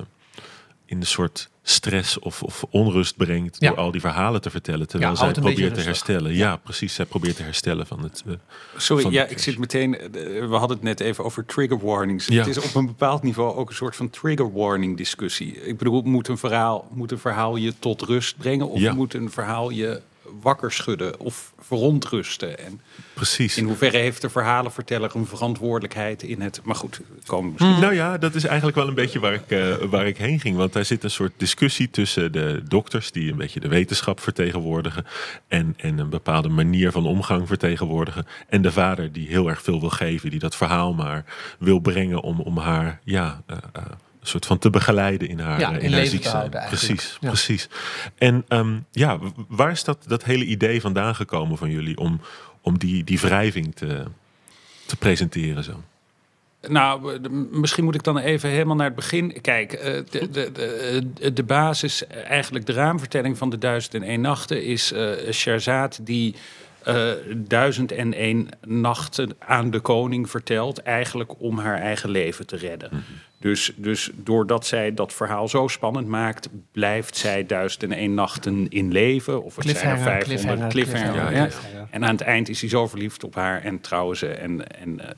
in een soort stress of, of onrust brengt Ja. door al die verhalen te vertellen, terwijl Ja, zij probeert te herstellen. Ja, precies. Zij probeert te herstellen van het. eh, Sorry, van ja, ik zit meteen. eh, We hadden het net even over trigger warnings. Ja. Het is op een bepaald niveau ook een soort van trigger warning discussie. Ik bedoel, moet een verhaal, moet een verhaal je tot rust brengen? Of Ja. moet een verhaal je wakker schudden of verontrusten? En precies. in hoeverre heeft de verhalenverteller een verantwoordelijkheid in het. Maar goed, komen misschien. Nou ja, dat is eigenlijk wel een beetje waar ik, eh, waar ik heen ging. Want daar zit een soort discussie tussen de dokters, die een beetje de wetenschap vertegenwoordigen. En, en een bepaalde manier van omgang vertegenwoordigen. En de vader, die heel erg veel wil geven, die dat verhaal maar wil brengen om, om haar, ja. eh, eh, soort van te begeleiden in haar, Ja, eh, in in haar ziek zijn. Precies, Ja. precies. En ehm, ja, waar is dat, dat hele idee vandaan gekomen van jullie om, om die, die wrijving te, te presenteren zo? Nou, misschien moet ik dan even helemaal naar het begin. Kijk, eh, de, de, de, de basis, eh, eigenlijk de raamvertelling van de Duizend en één Nachten... is eh Sherzad die eh Duizend en één Nachten aan de koning vertelt... eigenlijk om haar eigen leven te redden. Dus, dus doordat zij dat verhaal zo spannend maakt... blijft zij Duizend en één Nachten in leven. Of het zijn er Cliffhanger, 500 cliffhanger, cliffhanger. cliffhanger, ja. cliffhanger. En aan het eind is hij zo verliefd op haar en trouwen ze. En, en, eh,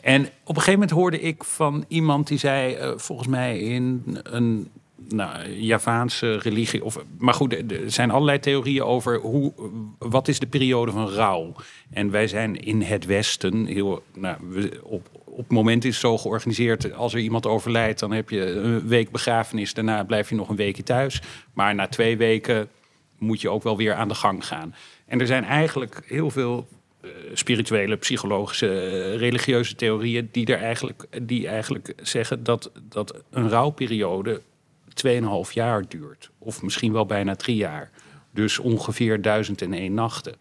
en op een gegeven moment hoorde ik van iemand die zei, eh, volgens mij in een nou, Javaanse religie. Of, maar goed, er zijn allerlei theorieën over hoe, wat is de periode van rouw. En wij zijn in het Westen heel. Nou, op, op het moment is het zo georganiseerd. Als er iemand overlijdt, dan heb je een week begrafenis. Daarna blijf je nog een weekje thuis. Maar na twee weken moet je ook wel weer aan de gang gaan. En er zijn eigenlijk heel veel eh, spirituele, psychologische, eh, religieuze theorieën die er eigenlijk, die eigenlijk zeggen dat, dat een rouwperiode 2,5 jaar duurt. Of misschien wel bijna drie jaar. Dus ongeveer 1001 nachten.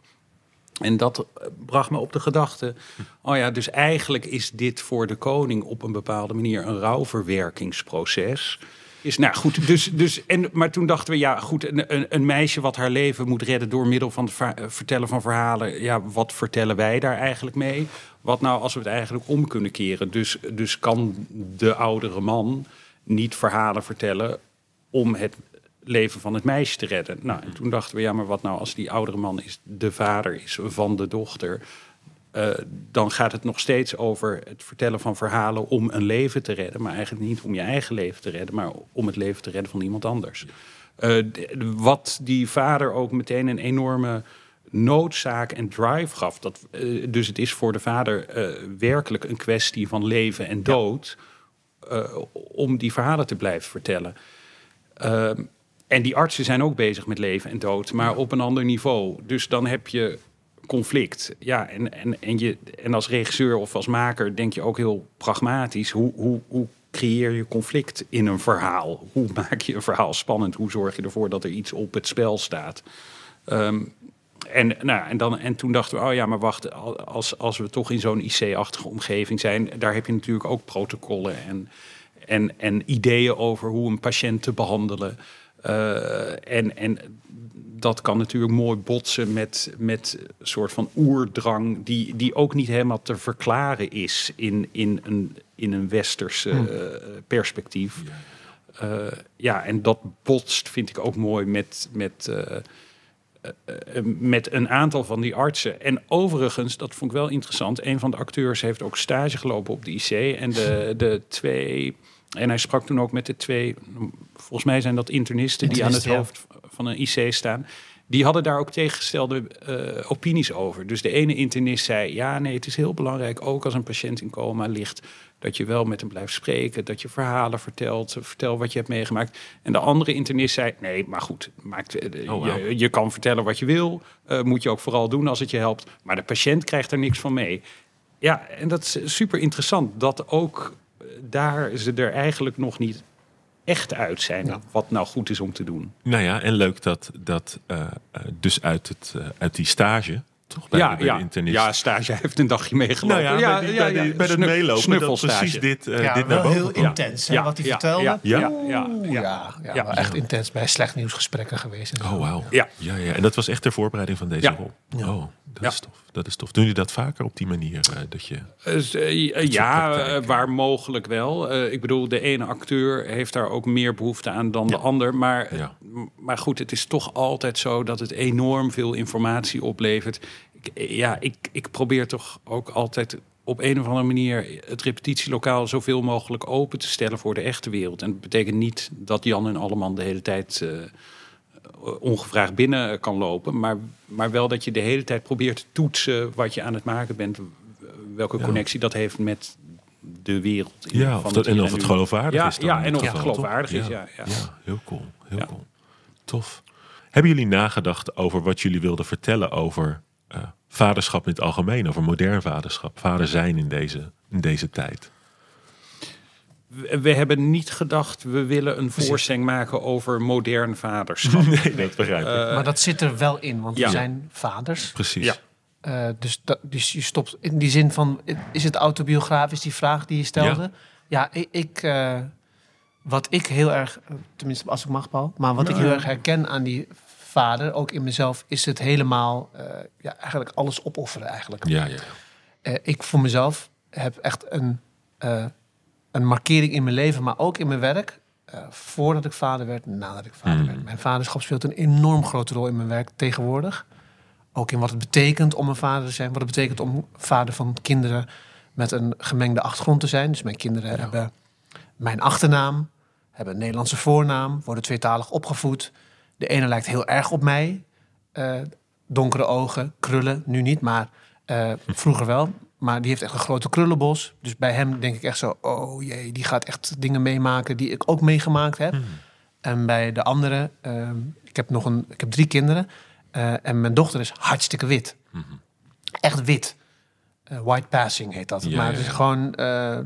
En dat eh, bracht me op de gedachte: oh ja, dus eigenlijk is dit voor de koning op een bepaalde manier een rouwverwerkingsproces. Is, nou goed, dus, dus, en, maar toen dachten we, ja goed, een, een, meisje wat haar leven moet redden door middel van het eh, vertellen van verhalen. Ja, wat vertellen wij daar eigenlijk mee? Wat nou als we het eigenlijk om kunnen keren? Dus, dus kan de oudere man niet verhalen vertellen om het leven van het meisje te redden. Nou, en toen dachten we, ja, maar wat nou als die oudere man is de vader is van de dochter? Eh, dan gaat het nog steeds over het vertellen van verhalen om een leven te redden. Maar eigenlijk niet om je eigen leven te redden, maar om het leven te redden van iemand anders. Eh, wat die vader ook meteen een enorme noodzaak en drive gaf. Dat, eh, dus het is voor de vader werkelijk een kwestie van leven en dood. Om die verhalen te blijven vertellen. Ehm, en die artsen zijn ook bezig met leven en dood, maar op een ander niveau. Dus dan heb je conflict. Ja, en, en, en, je, en als regisseur of als maker denk je ook heel pragmatisch. Hoe, hoe, hoe creëer je conflict in een verhaal? Hoe maak je een verhaal spannend? Hoe zorg je ervoor dat er iets op het spel staat? Ehm, en, nou, en, dan, en toen dachten we, oh ja, maar wacht, als, als we toch in zo'n IC-achtige omgeving zijn, daar heb je natuurlijk ook protocollen en, en, en ideeën over hoe een patiënt te behandelen. Eh, en, en dat kan natuurlijk mooi botsen met, met een soort van oerdrang, die, die ook niet helemaal te verklaren is in, in, een, in een westers eh, perspectief. Eh, ja, en dat botst, vind ik ook mooi met. met met een aantal van die artsen. En overigens, dat vond ik wel interessant. Een van de acteurs heeft ook stage gelopen op de IC. En de, de twee. En hij sprak toen ook met de twee. Volgens mij zijn dat internisten die aan het hoofd van een IC staan. Die hadden daar ook tegengestelde eh, opinies over. Dus de ene internist zei: Ja, nee, het is heel belangrijk, ook als een patiënt in coma ligt, dat je wel met hem blijft spreken, dat je verhalen vertelt, vertel wat je hebt meegemaakt. En de andere internist zei: Nee, maar goed, maakt, eh, Oh, je, je kan vertellen wat je wil, eh, moet je ook vooral doen als het je helpt. Maar de patiënt krijgt er niks van mee. Ja, en dat is super interessant dat ook eh, daar ze er eigenlijk nog niet echt uit zijn wat nou goed is om te doen. Nou ja, en leuk dat, dat dus uit, het, uit die stage, toch bij, ja, de, bij de ja, internist. ja, stage heeft een dagje meegelopen. nou ja, bij, die, bij, die- bij Snu- meelopen, dat precies dit, eh, ja, dit naar wel boven heel kwam. intens, hè, wat hij ja, vertelde. ja, Ja? ja, Oeh, ja, ja, ja. ja, Ja. wel echt intens bij slecht nieuwsgesprekken geweest. Oh, wauw. Ja. Ja, ja. En dat was echt ter voorbereiding van deze Ja. rol. Oh, dat Ja. is tof. Dat is tof. Doen jullie dat vaker op die manier? eh, dat je... Dus, eh, soort ja, eh, waar mogelijk wel. Eh, ik bedoel, de ene acteur heeft daar ook meer behoefte aan dan de ander. Maar, Ja. maar goed, het is toch altijd zo dat het enorm veel informatie oplevert. Ik, eh, ja, ik, ik probeer toch ook altijd op een of andere manier het repetitielokaal zoveel mogelijk open te stellen voor de echte wereld. En dat betekent niet dat Jan en Alleman de hele tijd eh, ongevraagd binnen kan lopen. Maar, maar wel dat je de hele tijd probeert te toetsen wat je aan het maken bent. Welke Ja. connectie dat heeft met de wereld. in- Ja, of dat, en of het geloofwaardig Ja, is dan ja, en of het geloofwaardig is, ja, ja. heel cool. Heel cool. Tof. Hebben jullie nagedacht over wat jullie wilden vertellen over eh, vaderschap in het algemeen, over modern vaderschap, vader zijn in deze, in deze tijd? We, hebben niet gedacht, we willen een voorstelling maken over modern vaderschap. Nee, dat begrijp ik. Eh, maar dat zit er wel in, want ja. we zijn vaders. Precies. ja. Eh, dus, dat, dus je stopt in die zin van, is het autobiografisch, die vraag die je stelde? Ja, ik, ik eh, wat ik heel erg, tenminste als ik mag, Paul, maar wat ik heel erg herken aan die vader, ook in mezelf, is het helemaal, eh, ja, eigenlijk alles opofferen eigenlijk. Ja, ja. Eh, ik voor mezelf heb echt een, eh, een markering in mijn leven, maar ook in mijn werk. eh, voordat ik vader werd, nadat ik vader Mm. werd. Mijn vaderschap speelt een enorm grote rol in mijn werk tegenwoordig. Ook in wat het betekent om een vader te zijn. Wat het betekent om vader van kinderen met een gemengde achtergrond te zijn. Dus mijn kinderen hebben mijn achternaam, hebben een Nederlandse voornaam, worden tweetalig opgevoed. De ene lijkt heel erg op mij. eh, donkere ogen, krullen, nu niet, maar eh, vroeger wel. Maar die heeft echt een grote krullenbos. Dus bij hem denk ik echt zo, oh jee, die gaat echt dingen meemaken die ik ook meegemaakt heb. En bij de andere, ehm, ik heb nog een, ik heb drie kinderen. eh, en mijn dochter is hartstikke wit. Echt wit. Eh, white passing heet dat. Ja, maar het is ja. gewoon eh,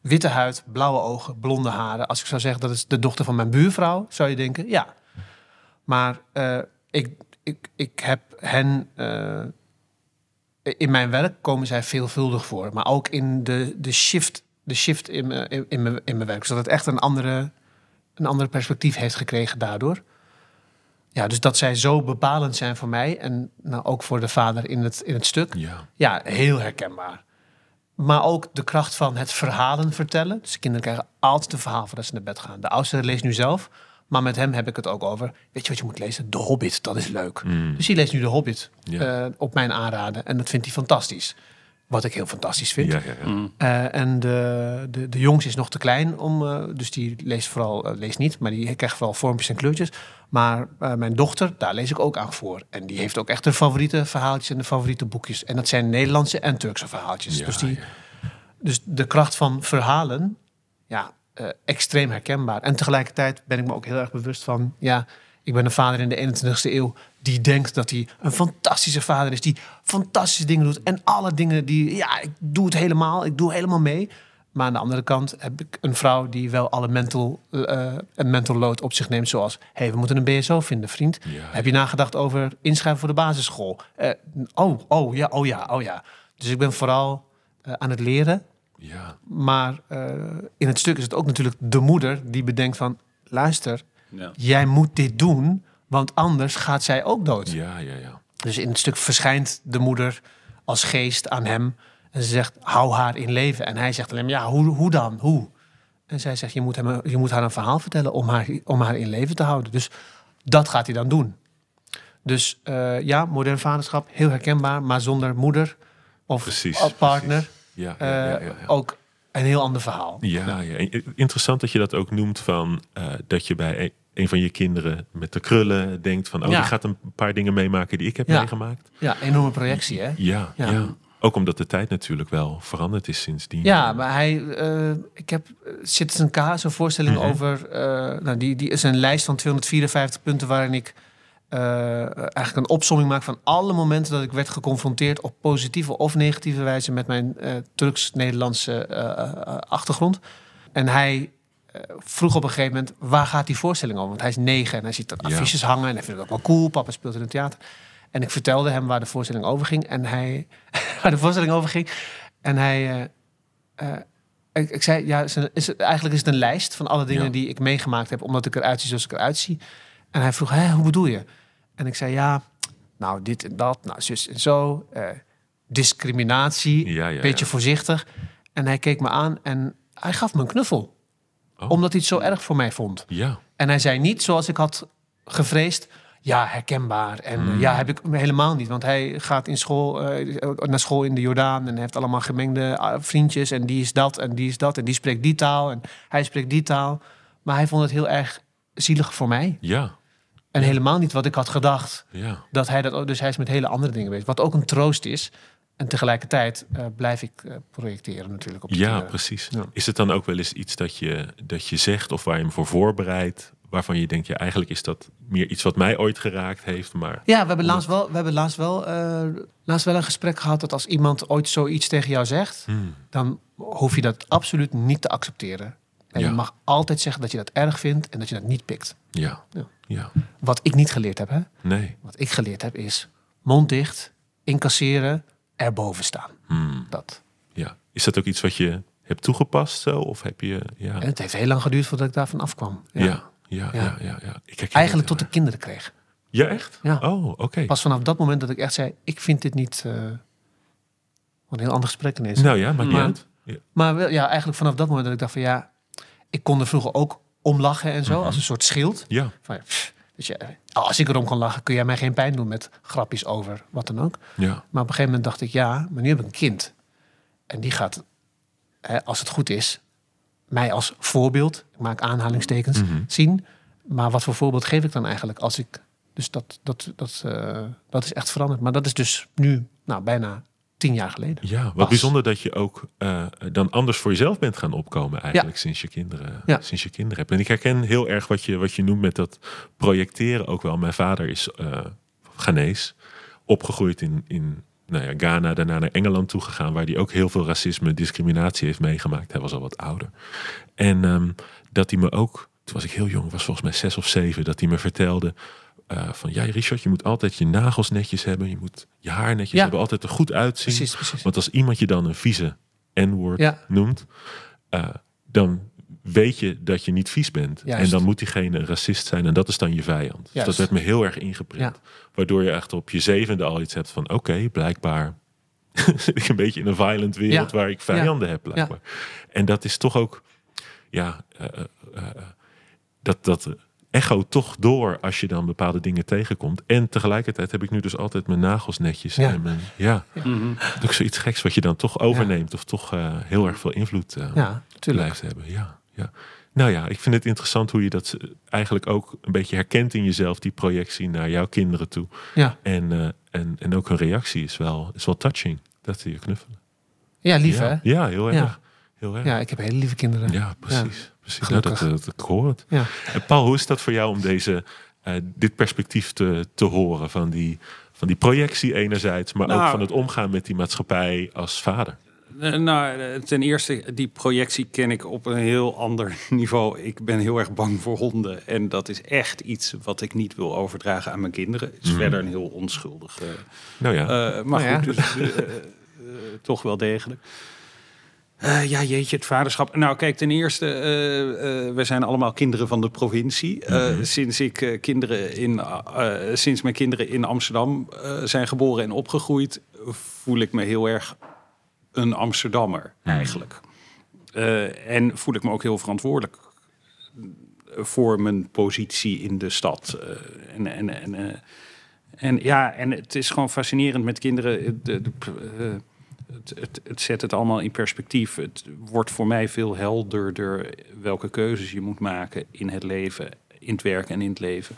witte huid, blauwe ogen, blonde haren. Als ik zou zeggen dat is de dochter van mijn buurvrouw, zou je denken, ja. Maar ik, ik, ik heb hen. In mijn werk komen zij veelvuldig voor. Maar ook in de, de shift, de shift in, mijn- in, in, mijn, in mijn werk. Zodat het echt een andere, een andere perspectief heeft gekregen daardoor. Ja, dus dat zij zo bepalend zijn voor mij. En nou, ook voor de vader in het, in het stuk. Ja. Ja, heel herkenbaar. Maar ook de kracht van het verhalen vertellen. Dus de kinderen krijgen altijd een verhaal voordat ze naar bed gaan. De oudste leest nu zelf. Maar met hem heb ik het ook over. Weet je wat je moet lezen? De Hobbit, dat is leuk. Dus hij leest nu De Hobbit Ja. eh, op mijn aanraden. En dat vindt hij fantastisch. Wat ik heel fantastisch vind. Ja, ja, ja. Eh, en de, de, de jongste is nog te klein om, eh, dus die leest vooral, leest niet, maar die krijgt vooral vormpjes en kleurtjes. Maar eh, mijn dochter, daar lees ik ook aan voor. En die heeft ook echt de favoriete verhaaltjes en de favoriete boekjes. En dat zijn Nederlandse en Turkse verhaaltjes. Ja, dus, die, ja. dus de kracht van verhalen, ja, eh, extreem herkenbaar. En tegelijkertijd ben ik me ook heel erg bewust van, ja, ik ben een vader in de 21ste eeuw die denkt dat hij een fantastische vader is, die fantastische dingen doet. En alle dingen die, ja, ik doe het helemaal, ik doe helemaal mee. Maar aan de andere kant heb ik een vrouw die wel alle mental, eh, een mental load op zich neemt. Zoals, hé, hey, we moeten een BSO vinden, vriend. Ja. Heb je nagedacht over inschrijven voor de basisschool? Eh, oh, oh ja, oh ja, oh ja. Dus ik ben vooral aan het leren. Ja. Maar eh, in het stuk is het ook natuurlijk de moeder die bedenkt van... luister, Ja. jij moet dit doen, want anders gaat zij ook dood. Ja, ja, ja. Dus in het stuk verschijnt de moeder als geest aan hem. En ze zegt, hou haar in leven. En hij zegt alleen maar, ja, hoe, hoe dan? Hoe? En zij zegt, je moet, hem, je moet haar een verhaal vertellen om haar, om haar in leven te houden. Dus dat gaat hij dan doen. Dus eh, ja, modern vaderschap, heel herkenbaar. Maar zonder moeder of Precies, partner, Ja, ja, ja, ja, eh, ja. ook een heel ander verhaal. Ja, ja. Interessant dat je dat ook noemt van eh, dat je bij een, een van je kinderen met de krullen denkt van oh, die gaat een paar dingen meemaken die ik heb meegemaakt. Ja, enorme projectie, hè? Ja, ja. Ook omdat de tijd natuurlijk wel veranderd is sindsdien. Ja, maar hij, eh, ik heb Citizen K, zo'n voorstelling Mhm. over, eh, nou, die, die is een lijst van 254 punten waarin ik eh, eigenlijk een opsomming maak van alle momenten dat ik werd geconfronteerd op positieve of negatieve wijze met mijn eh, Turks-Nederlandse eh, achtergrond. En hij vroeg op een gegeven moment, waar gaat die voorstelling over? Want hij is negen en hij ziet dat Ja. affiches hangen en hij vindt het ook wel cool. Papa speelt in het theater. En ik vertelde hem waar de voorstelling over ging. En hij, waar de voorstelling over ging. En hij, ik, ik zei, ja, is het, eigenlijk is het een lijst van alle dingen Ja. die ik meegemaakt heb, omdat ik eruit zie zoals ik eruit zie. En hij vroeg, Hé, hoe bedoel je? En ik zei, ja, nou dit en dat, nou zus en zo, eh, discriminatie, Ja, ja, beetje ja. voorzichtig. En hij keek me aan en hij gaf me een knuffel, Oh. omdat hij het zo erg voor mij vond. Ja, En hij zei niet zoals ik had gevreesd. Ja, herkenbaar. En Hmm. eh, ja, heb ik helemaal niet. Want hij gaat in school, eh, naar school in de Jordaan. En heeft allemaal gemengde ah, vriendjes. En die is dat en die is dat. En die spreekt die taal. En hij spreekt die taal. Maar hij vond het heel erg zielig voor mij. ja, En helemaal niet wat ik had gedacht. ja. Dat hij dat, dus hij is met hele andere dingen bezig. Wat ook een troost is. En tegelijkertijd eh, blijf ik eh, projecteren natuurlijk op Ja, precies. Ja. Is het dan ook wel eens iets dat je, dat je zegt of waar je hem voor voorbereidt, waarvan je denkt, ja, eigenlijk is dat meer iets wat mij ooit geraakt heeft, maar Ja, we hebben laatst wel, we hebben laatst wel, eh, laatst wel een gesprek gehad dat als iemand ooit zoiets tegen jou zegt, Hmm. dan hoef je dat absoluut niet te accepteren. En Ja. je mag altijd zeggen dat je dat erg vindt en dat je dat niet pikt. ja, Ja. ja, Wat ik niet geleerd heb, hè? nee, Wat ik geleerd heb is mond dicht, incasseren, erboven staan. Hmm, Dat. ja. Is dat ook iets wat je hebt toegepast zo? Of heb je... Ja, En het heeft heel lang geduurd voordat ik daarvan afkwam. ja, ja, ja, ja. Ja. ja, Ik herken Eigenlijk tot ik kinderen kreeg. Ja, echt? Ja. Oh, oké. Pas vanaf dat moment dat ik echt zei, ik vind dit niet... eh, wat een heel ander gesprek ineens. Nou ja, maakt niet Maar- uit. Ja. Maar wel, ja, eigenlijk vanaf dat moment dat ik dacht van ja, ik kon er vroeger ook om lachen en zo, Mhm. als een soort schild. Ja, Van, ja, pff, dus ja, als ik erom kon lachen, kun jij mij geen pijn doen met grapjes over wat dan ook. ja. Maar op een gegeven moment dacht ik, ja, maar nu heb ik een kind. En die gaat, hè, als het goed is, mij als voorbeeld, ik maak aanhalingstekens, Mhm. zien. Maar wat voor voorbeeld geef ik dan eigenlijk als ik... Dus dat, dat, dat, eh, dat is echt veranderd. Maar dat is dus nu nou, bijna tien jaar geleden. Ja, wat bijzonder dat je ook eh, dan anders voor jezelf bent gaan opkomen eigenlijk sinds je kinderen, Ja. sinds je kinderen hebt. En ik herken heel erg wat je, wat je noemt met dat projecteren ook wel. Mijn vader is eh Ghanese, opgegroeid in, in nou ja, Ghana, daarna naar Engeland toegegaan, waar hij ook heel veel racisme, discriminatie heeft meegemaakt. Hij was al wat ouder. En ehm, dat hij me ook, toen was ik heel jong, was volgens mij zes of zeven, dat hij me vertelde eh, van ja, Richard, je moet altijd je nagels netjes hebben, je moet je haar netjes Ja. hebben, altijd er goed uitzien. Precies, precies. Want als iemand je dan een vieze N-woord Ja. noemt, eh, dan weet je dat je niet vies bent. Juist. En dan moet diegene een racist zijn en dat is dan je vijand. Dus dat werd me heel erg ingeprint. Waardoor je echt op je zevende al iets hebt van oké, blijkbaar zit ik een beetje in een violent wereld waar ik vijanden heb blijkbaar. En dat is toch ook, ja, eh, dat, dat echo toch door als je dan bepaalde dingen tegenkomt. En tegelijkertijd heb ik nu dus altijd mijn nagels netjes. Ja. En mijn, ja, Mhm. dat is ook zoiets geks wat je dan toch overneemt. Of toch eh, heel erg veel invloed eh, Ja, blijft hebben. Ja, ja. Nou ja, ik vind het interessant hoe je dat eigenlijk ook een beetje herkent in jezelf. Die projectie naar jouw kinderen toe. Ja, En, eh, en, en ook hun reactie is wel, is wel touching. Dat ze je knuffelen. ja lief ja. hè? Ja, heel erg. Ja. Heel erg. Ja, ik heb hele lieve kinderen. Ja, precies. Precies. Dat, Gelukkig. dat, ik hoor het. Ja. En Paul, hoe is dat voor jou om deze, eh, dit perspectief te, te horen? Van die, van die projectie enerzijds, maar ook Nou, van het omgaan met die maatschappij als vader. Eh, Nou, eh, ten eerste, die projectie ken ik op een heel ander niveau. Ik ben heel erg bang voor honden. En dat is echt iets wat ik niet wil overdragen aan mijn kinderen. Het is Mhm. verder een heel onschuldig. eh, Nou ja, eh, maar Nou ja. goed, dus, eh, eh, eh, toch wel degelijk. Eh, ja, jeetje, het vaderschap. Nou, kijk, ten eerste, eh, eh, we zijn allemaal kinderen van de provincie. Mhm. Sinds ik kinderen in, sinds mijn kinderen in Amsterdam zijn geboren en opgegroeid, voel ik me heel erg een Amsterdammer eigenlijk. En voel ik me ook heel verantwoordelijk voor mijn positie in de stad. En, en, en, en ja, en het is gewoon fascinerend met kinderen. De, de, het, het, het zet het allemaal in perspectief. Het wordt voor mij veel helderder welke keuzes je moet maken in het leven, in het werk en in het leven.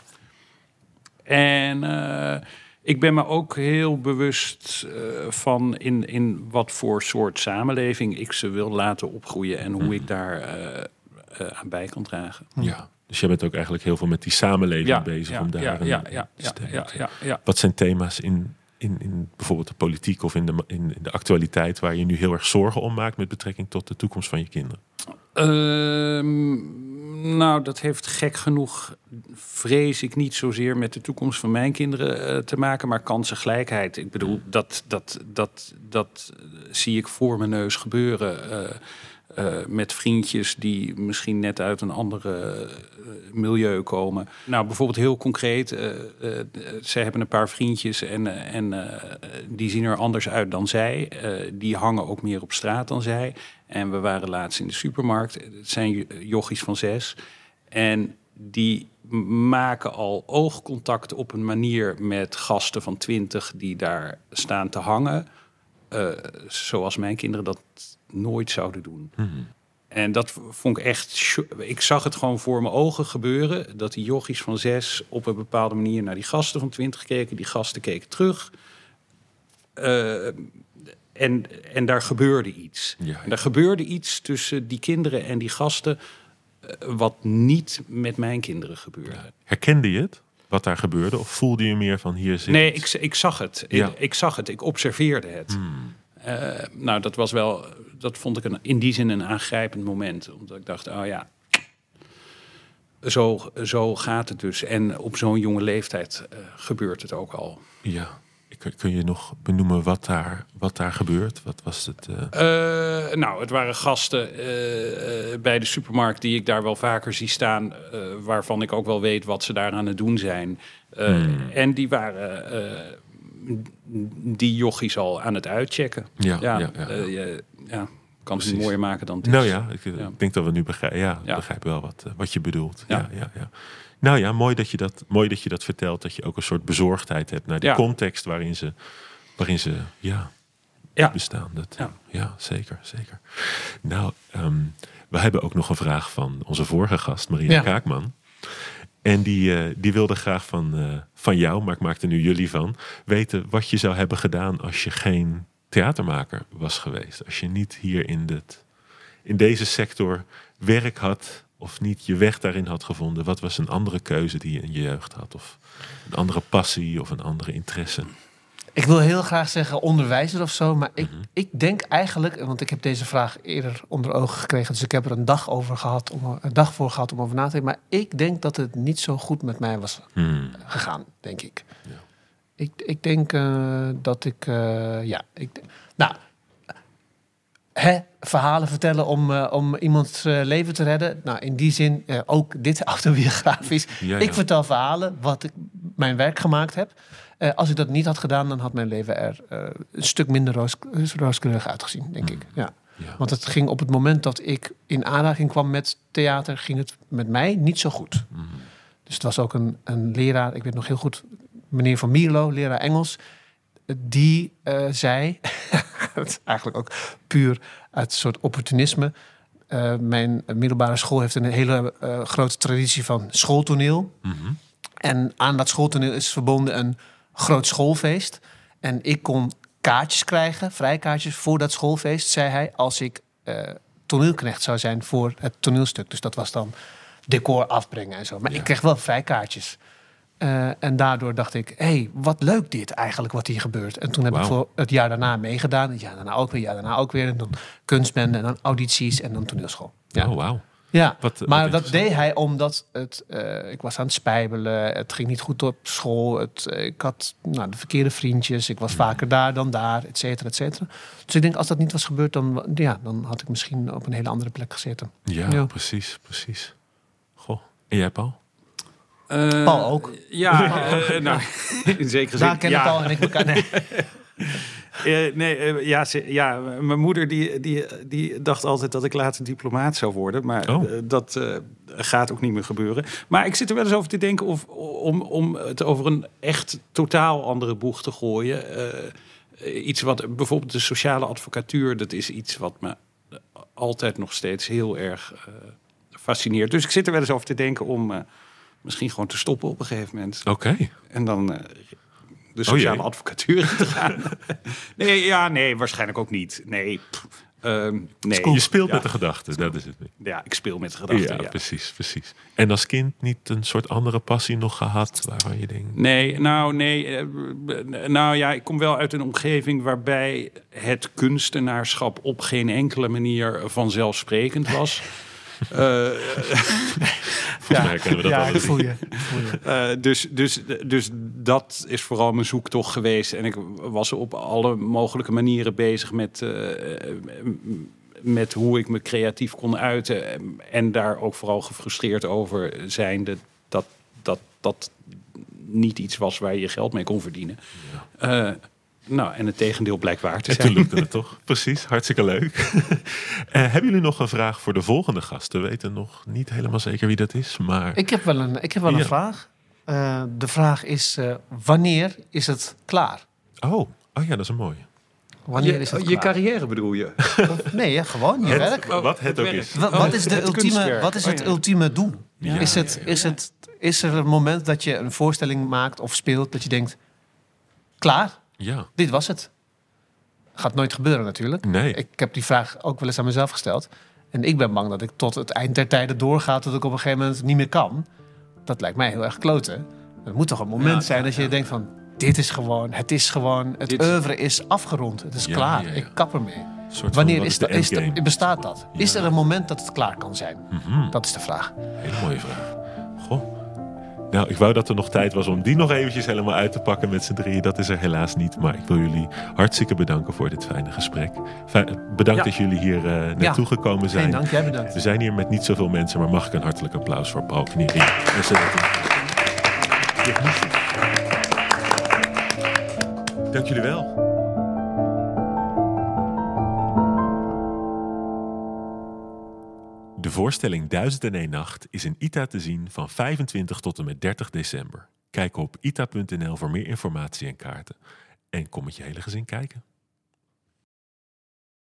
En eh, ik ben me ook heel bewust eh, van in, in wat voor soort samenleving ik ze wil laten opgroeien en hoe ik daar eh, eh, aan bij kan dragen. ja. Dus jij bent ook eigenlijk heel veel met die samenleving bezig om daar ja, een ja, ja, ja, ja, ja, ja. Wat zijn thema's in, in, in bijvoorbeeld de politiek of in de, in, de actualiteit waar je nu heel erg zorgen om maakt met betrekking tot de toekomst van je kinderen? Ehm, nou, dat heeft gek genoeg, vrees ik niet zozeer met de toekomst van mijn kinderen eh, te maken, maar kansengelijkheid. Ik bedoel, dat, dat, dat, dat zie ik voor mijn neus gebeuren. eh, eh, met vriendjes die misschien net uit een andere eh, milieu komen. Nou, bijvoorbeeld heel concreet. eh zij hebben een paar vriendjes en, en die zien er anders uit dan zij. Die hangen ook meer op straat dan zij. En we waren laatst in de supermarkt. Het zijn jo- jochies van zes. En die maken al oogcontact op een manier met gasten van twintig die daar staan te hangen. zoals mijn kinderen dat nooit zouden doen. En dat vond ik echt. Ik zag het gewoon voor mijn ogen gebeuren. Dat die jochies van zes op een bepaalde manier naar die gasten van twintig keken. Die gasten keken terug. Eh, en, en daar gebeurde iets. Ja, En daar gebeurde iets tussen die kinderen en die gasten. eh, wat niet met mijn kinderen gebeurde. Herkende je het? Wat daar gebeurde? Of voelde je meer van hier zit Nee, ik, ik zag het. Ja. Ik, ik zag het. Ik observeerde het. Hmm. Eh, nou, dat was wel, dat vond ik een, in die zin een aangrijpend moment. Omdat ik dacht, oh ja, zo, zo gaat het dus. En op zo'n jonge leeftijd eh, gebeurt het ook al. Ja. Kun, je nog benoemen wat daar, wat daar gebeurt? Wat was het? eh, nou, het waren gasten bij de supermarkt die ik daar wel vaker zie staan, waarvan ik ook wel weet wat ze daar aan het doen zijn. Hmm. En die waren die jochies al aan het uitchecken. ja, Ja, ja, ja. eh, je ja, kan het mooier maken dan het is. Nou ja, ik, Ja. ik denk dat we nu begrijpen. Ja, Ja. begrijp wel wat, eh, wat je bedoelt. Ja. Ja. Ja, ja, Nou ja, mooi dat, je dat, mooi dat je dat vertelt. Dat je ook een soort bezorgdheid hebt naar de Ja. context waarin ze, waarin ze ja, Ja. bestaan. Dat, ja. Ja. zeker, zeker. Nou, ehm, we hebben ook nog een vraag van onze vorige gast, Maria Ja. Kaakman. En die, eh, die wilde graag van, eh, van jou, maar ik maak er nu jullie van, weten wat je zou hebben gedaan als je geen theatermaker was geweest. Als je niet hier in, dit, in deze sector werk had of niet je weg daarin had gevonden. Wat was een andere keuze die je in je jeugd had? Of een andere passie of een andere interesse? Ik wil heel graag zeggen onderwijzer of zo, maar ik, Mhm. ik denk eigenlijk, want ik heb deze vraag eerder onder ogen gekregen, dus ik heb er een dag over gehad, om, een dag voor gehad om over na te denken. Maar ik denk dat het niet zo goed met mij was Hmm. gegaan, denk ik. Ja. Ik, ik denk eh, dat ik, eh, ja, ik, nou, hè, verhalen vertellen om, eh, om iemands leven te redden. Nou, in die zin ook dit autobiografisch. Ja, Ik vertel verhalen wat ik mijn werk gemaakt heb. Eh, als ik dat niet had gedaan, dan had mijn leven er eh, een stuk minder roos, rooskleurig uitgezien, denk ik. Ja. Ja. Want het ging op het moment dat ik in aanraking kwam met theater, ging het met mij niet zo goed. Mhm. Dus het was ook een, een leraar, ik weet nog heel goed, meneer Van Mierlo, leraar Engels, die eh, zei, is eigenlijk ook puur uit een soort opportunisme. Mijn middelbare school heeft een hele grote traditie van schooltoneel. Mhm. En aan dat schooltoneel is verbonden een groot schoolfeest. En ik kon kaartjes krijgen, vrijkaartjes voor dat schoolfeest, zei hij, als ik eh, toneelknecht zou zijn voor het toneelstuk. Dus dat was dan decor afbrengen en zo. Maar Ja. ik kreeg wel vrijkaartjes. Eh, en daardoor dacht ik, hé, hey, wat leuk dit eigenlijk, wat hier gebeurt. En toen heb ik voor het jaar daarna meegedaan. Het jaar daarna ook weer, het jaar daarna ook weer. En dan kunstbende en dan audities en dan toneelschool. Ja. Oh, wauw. Ja, Wat, maar wat dat deed hij omdat het, eh, ik was aan het spijbelen. Het ging niet goed op school. Het, eh, ik had nou, de verkeerde vriendjes. Ik was Hmm. vaker daar dan daar, et cetera, et cetera. Dus ik denk, als dat niet was gebeurd, dan, ja, dan had ik misschien op een hele andere plek gezeten. Ja, Ja. precies, precies. Goh. En jij, Paul? Eh, Paul ook. Ja, nou, in zekere zin. Daar kennen ja. Paul en ik elkaar. Nee. Eh, nee, eh, ja, ze- ja, mijn moeder die, die, die dacht altijd dat ik later diplomaat zou worden. Maar Oh. eh, dat gaat ook niet meer gebeuren. Maar ik zit er wel eens over te denken of, om, om het over een echt totaal andere boeg te gooien. Iets wat bijvoorbeeld de sociale advocatuur, dat is iets wat me altijd nog steeds heel erg fascineert. Dus ik zit er wel eens over te denken om misschien gewoon te stoppen op een gegeven moment. Oké. En dan de Oh sociale jee. advocatuur in te gaan. nee, ja, nee, waarschijnlijk ook niet. Nee, ehm, nee. Je speelt ja, met de gedachten, dat is het. Ja, ik speel met de gedachten. ja, Ja, precies, precies. En als kind niet een soort andere passie nog gehad waarvan je denkt... Nee, nou, nee. eh, nou ja, ik kom wel uit een omgeving waarbij het kunstenaarschap op geen enkele manier vanzelfsprekend was. Eh, Volgens mij kennen we dat ja, voel je. ik voel je. Eh, dus, dus, dus dat is vooral mijn zoektocht geweest. En ik was op alle mogelijke manieren bezig met, eh, met hoe ik me creatief kon uiten. En daar ook vooral gefrustreerd over zijnde dat dat, dat niet iets was waar je je geld mee kon verdienen. Eh, nou, en het tegendeel blijkt waar te En zijn. toen lukte het toch? Precies, hartstikke leuk. Eh, hebben jullie nog een vraag voor de volgende gasten? We weten nog niet helemaal zeker wie dat is, maar... Ik heb wel een, ik heb wel Ja. een vraag. Eh, de vraag is, eh, wanneer is het klaar? Oh, oh ja, dat is een mooie. Wanneer is het je klaar? carrière bedoel je? Nee, hè, gewoon je werk. wat het ook is. Wat, Oh, wat is, de het ultieme, kunstwerk. wat is Oh, het ja. ultieme doel? Ja, is, het, ja, ja. is, het, is er een moment dat je een voorstelling maakt of speelt dat je denkt, klaar, Ja, dit was het? Gaat nooit gebeuren natuurlijk. nee. Ik heb die vraag ook wel eens aan mezelf gesteld. En ik ben bang dat ik tot het eind der tijden doorga tot ik op een gegeven moment niet meer kan. Dat lijkt mij heel erg kloten. Er moet toch een moment Ja, zijn ja, dat je ja. denkt van... dit is gewoon, het is gewoon, het Dit- oeuvre is afgerond. Het is klaar, ik kap ermee. Wanneer is de dat, is dat, bestaat dat? Is er een moment dat het klaar kan zijn? Mhm. Dat is de vraag. Hele mooie vraag. Goh. Nou, ik wou dat er nog tijd was om die nog eventjes helemaal uit te pakken met z'n drieën. Dat is er helaas niet. Maar ik wil jullie hartstikke bedanken voor dit fijne gesprek. bedankt Ja. dat jullie hier eh, naartoe gekomen zijn. Geen dank, jij bedankt. We zijn hier met niet zoveel mensen, maar mag ik een hartelijk applaus voor Paul Kniering en. Dank jullie wel. De voorstelling 1001 Nacht is in ITA te zien van 25 tot en met 30 december. Kijk op ita.nl voor meer informatie en kaarten. En kom met je hele gezin kijken.